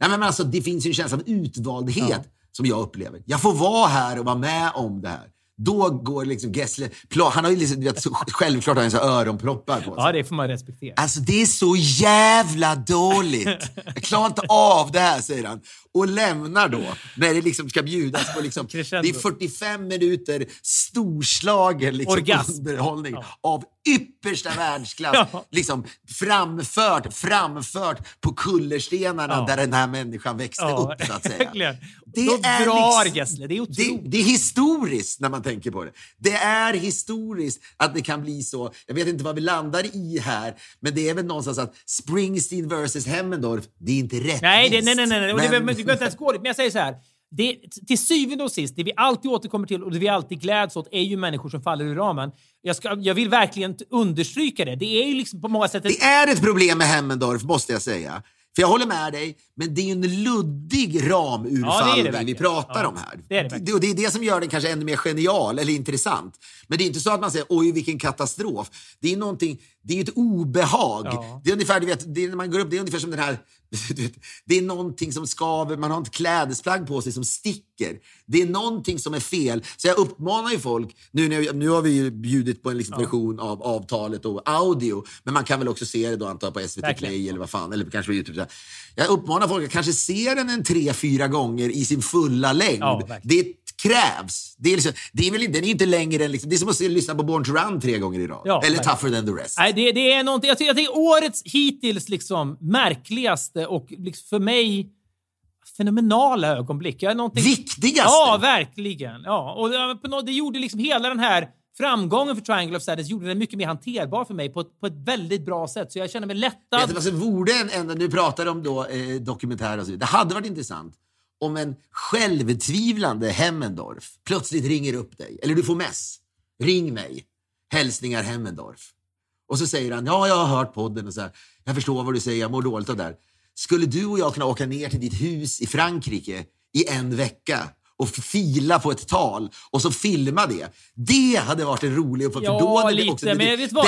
nej, men alltså, det finns ju en känsla av utvaldhet som jag upplever. Jag får vara här och vara med om det här. Då går liksom Gessle... Han har ju liksom, vet, självklart har han så öronproppar på sig. ja, det får man respektera. Alltså det är så jävla dåligt. Jag klarar inte av det här, säger han. Och lämnar då, när det liksom ska bjudas på liksom, det är 45 minuter storslagen liksom, Orgasm. underhållning Ja. av yppersta världsklass. Ja. Liksom, framfört, framfört på kullerstenarna Ja. där den här människan växte upp, så att säga. Verkligen. Då drar Gessle. Det är det, otroligt. det är historiskt när man tänker på det. Det är historiskt att det kan bli så. Jag vet inte vad vi landar i här, men det är väl någonstans att Springsteen versus Hemmendorf, det är inte rättvist. Nej, det, nej, nej, nej. det, Men- det går inte ens gå dit. Men jag säger så här. Det, till syvende och sist, det vi alltid återkommer till och det vi alltid gläds åt är ju människor som faller ur ramen. Jag, ska, jag vill verkligen understryka det. Det är ju liksom på många sätt... ett- Det är ett problem med Hemmendorf, måste jag säga. För jag håller med dig, men det är ju en luddig Ja, ramurfallning vi verkligen. pratar Ja, om här. det är det verkligen. och det är det som gör den kanske ännu mer genial eller intressant. Men det är inte så att man säger oj vilken katastrof. Det är någonting, Det är ju ett obehag. Ja. Det är ungefär, du vet, det är, när man går upp, det är ungefär som den här... Vet, det är någonting som skaver, man har ett klädesplagg på sig som sticker. Det är någonting som är fel. Så jag uppmanar ju folk, nu, nu, nu har vi ju bjudit på en liksom version av avtalet och audio, men man kan väl också se det då antar jag på SVT Verkligen. Play eller vad fan, eller kanske på Youtube. Jag uppmanar folk att kanske se den en tre, fyra gånger i sin fulla längd. Ja, det krävs. Det är, liksom, det är väl den är inte längre än... Liksom, det är som att lyssna på Born to Run tre gånger i rad. Ja, eller verkligen. Tougher than the rest. Nej, det, det är någonting, jag tycker, jag tycker årets hittills liksom märkligaste och liksom för mig fenomenala ögonblick. Jag är någonting... Viktigaste! Ja, verkligen. Ja, och det- gjorde liksom hela den här framgången för Triangle of Sadness gjorde den mycket mer hanterbar för mig på ett, på ett väldigt bra sätt. Så jag känner mig lättad. Vet du vad som vore en, en nu pratar de om då, eh, dokumentär och så vidare. Det hade varit intressant om en självtvivlande Hemmendorf plötsligt ringer upp dig. Eller du får mess. Ring mig. Hälsningar Hemmendorf. Och så säger han, ja jag har hört podden och så här, jag förstår vad du säger, jag mår dåligt av det där. Skulle du och jag kunna åka ner till ditt hus i Frankrike i en vecka och fila på ett tal och så filma det. Det hade varit en rolig uppfattning. Ja, för då hade det lite, också, men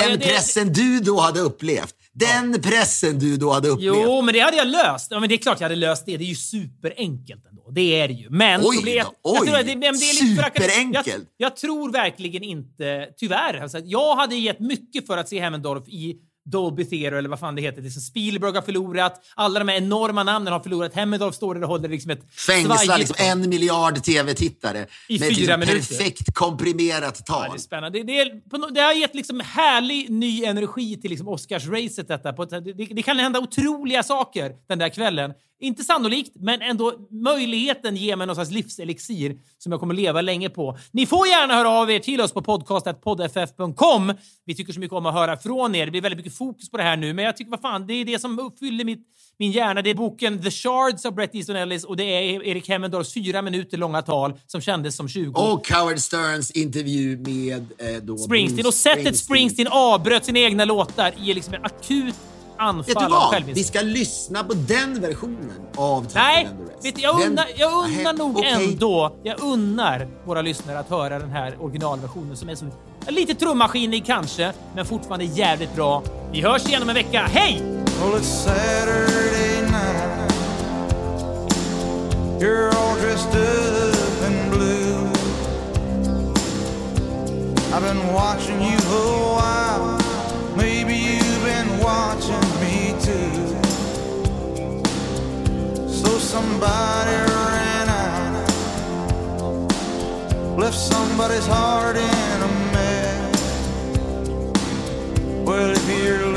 den Det- pressen du då hade upplevt. Den pressen du då hade upplevt. Jo, men det hade jag löst. Ja, men det är klart jag hade löst det. Det är ju superenkelt ändå. Det är det ju. Men Oj problemet... då, jag tror oj. att det, det är Superenkelt. Jag, jag tror verkligen inte, tyvärr, alltså, jag hade gett mycket för att se Hemmendorf i Dolby Theatre eller vad fan det heter. Liksom Spielberg har förlorat, alla de här enorma namnen har förlorat. Hemmendorf står där och håller liksom ett Fängsla svajigt- liksom en miljard tv-tittare I med ett fyra liksom minuter. perfekt komprimerat Ja, tal. det är spännande. Det, det, är, det har gett liksom härlig ny energi till liksom Oscars-racet. Detta. På ett, det, det kan hända otroliga saker den där kvällen. Inte sannolikt, men ändå möjligheten ger mig någon slags livselixir som jag kommer leva länge på. Ni får gärna höra av er till oss på podcast.poddff.com. Vi tycker så mycket om att höra från er. Det blir väldigt mycket fokus på det här nu, men jag tycker vad fan, det är det som uppfyller mitt, min hjärna. Det är boken The Shards av Bret Easton Ellis och det är Erik Hemmendorfs fyra minuter långa tal som kändes som 20. Och Howard Sterns intervju med eh, då Springsteen. Och sättet Springsteen avbröt sina egna låtar i liksom en akut Vet du anfall av vad? Vi ska lyssna på den versionen av Nej, vet du, jag unnar, jag unnar nog okej. ändå, jag unnar våra lyssnare att höra den här originalversionen som är så lite trummaskinig kanske, men fortfarande jävligt bra. Vi hörs igen om en vecka. Hej! Well, it's Saturday night. You're all dressed up in blue. I've been watching you a while. Watching me too. So somebody ran out, left somebody's heart in a mess. Well, if you're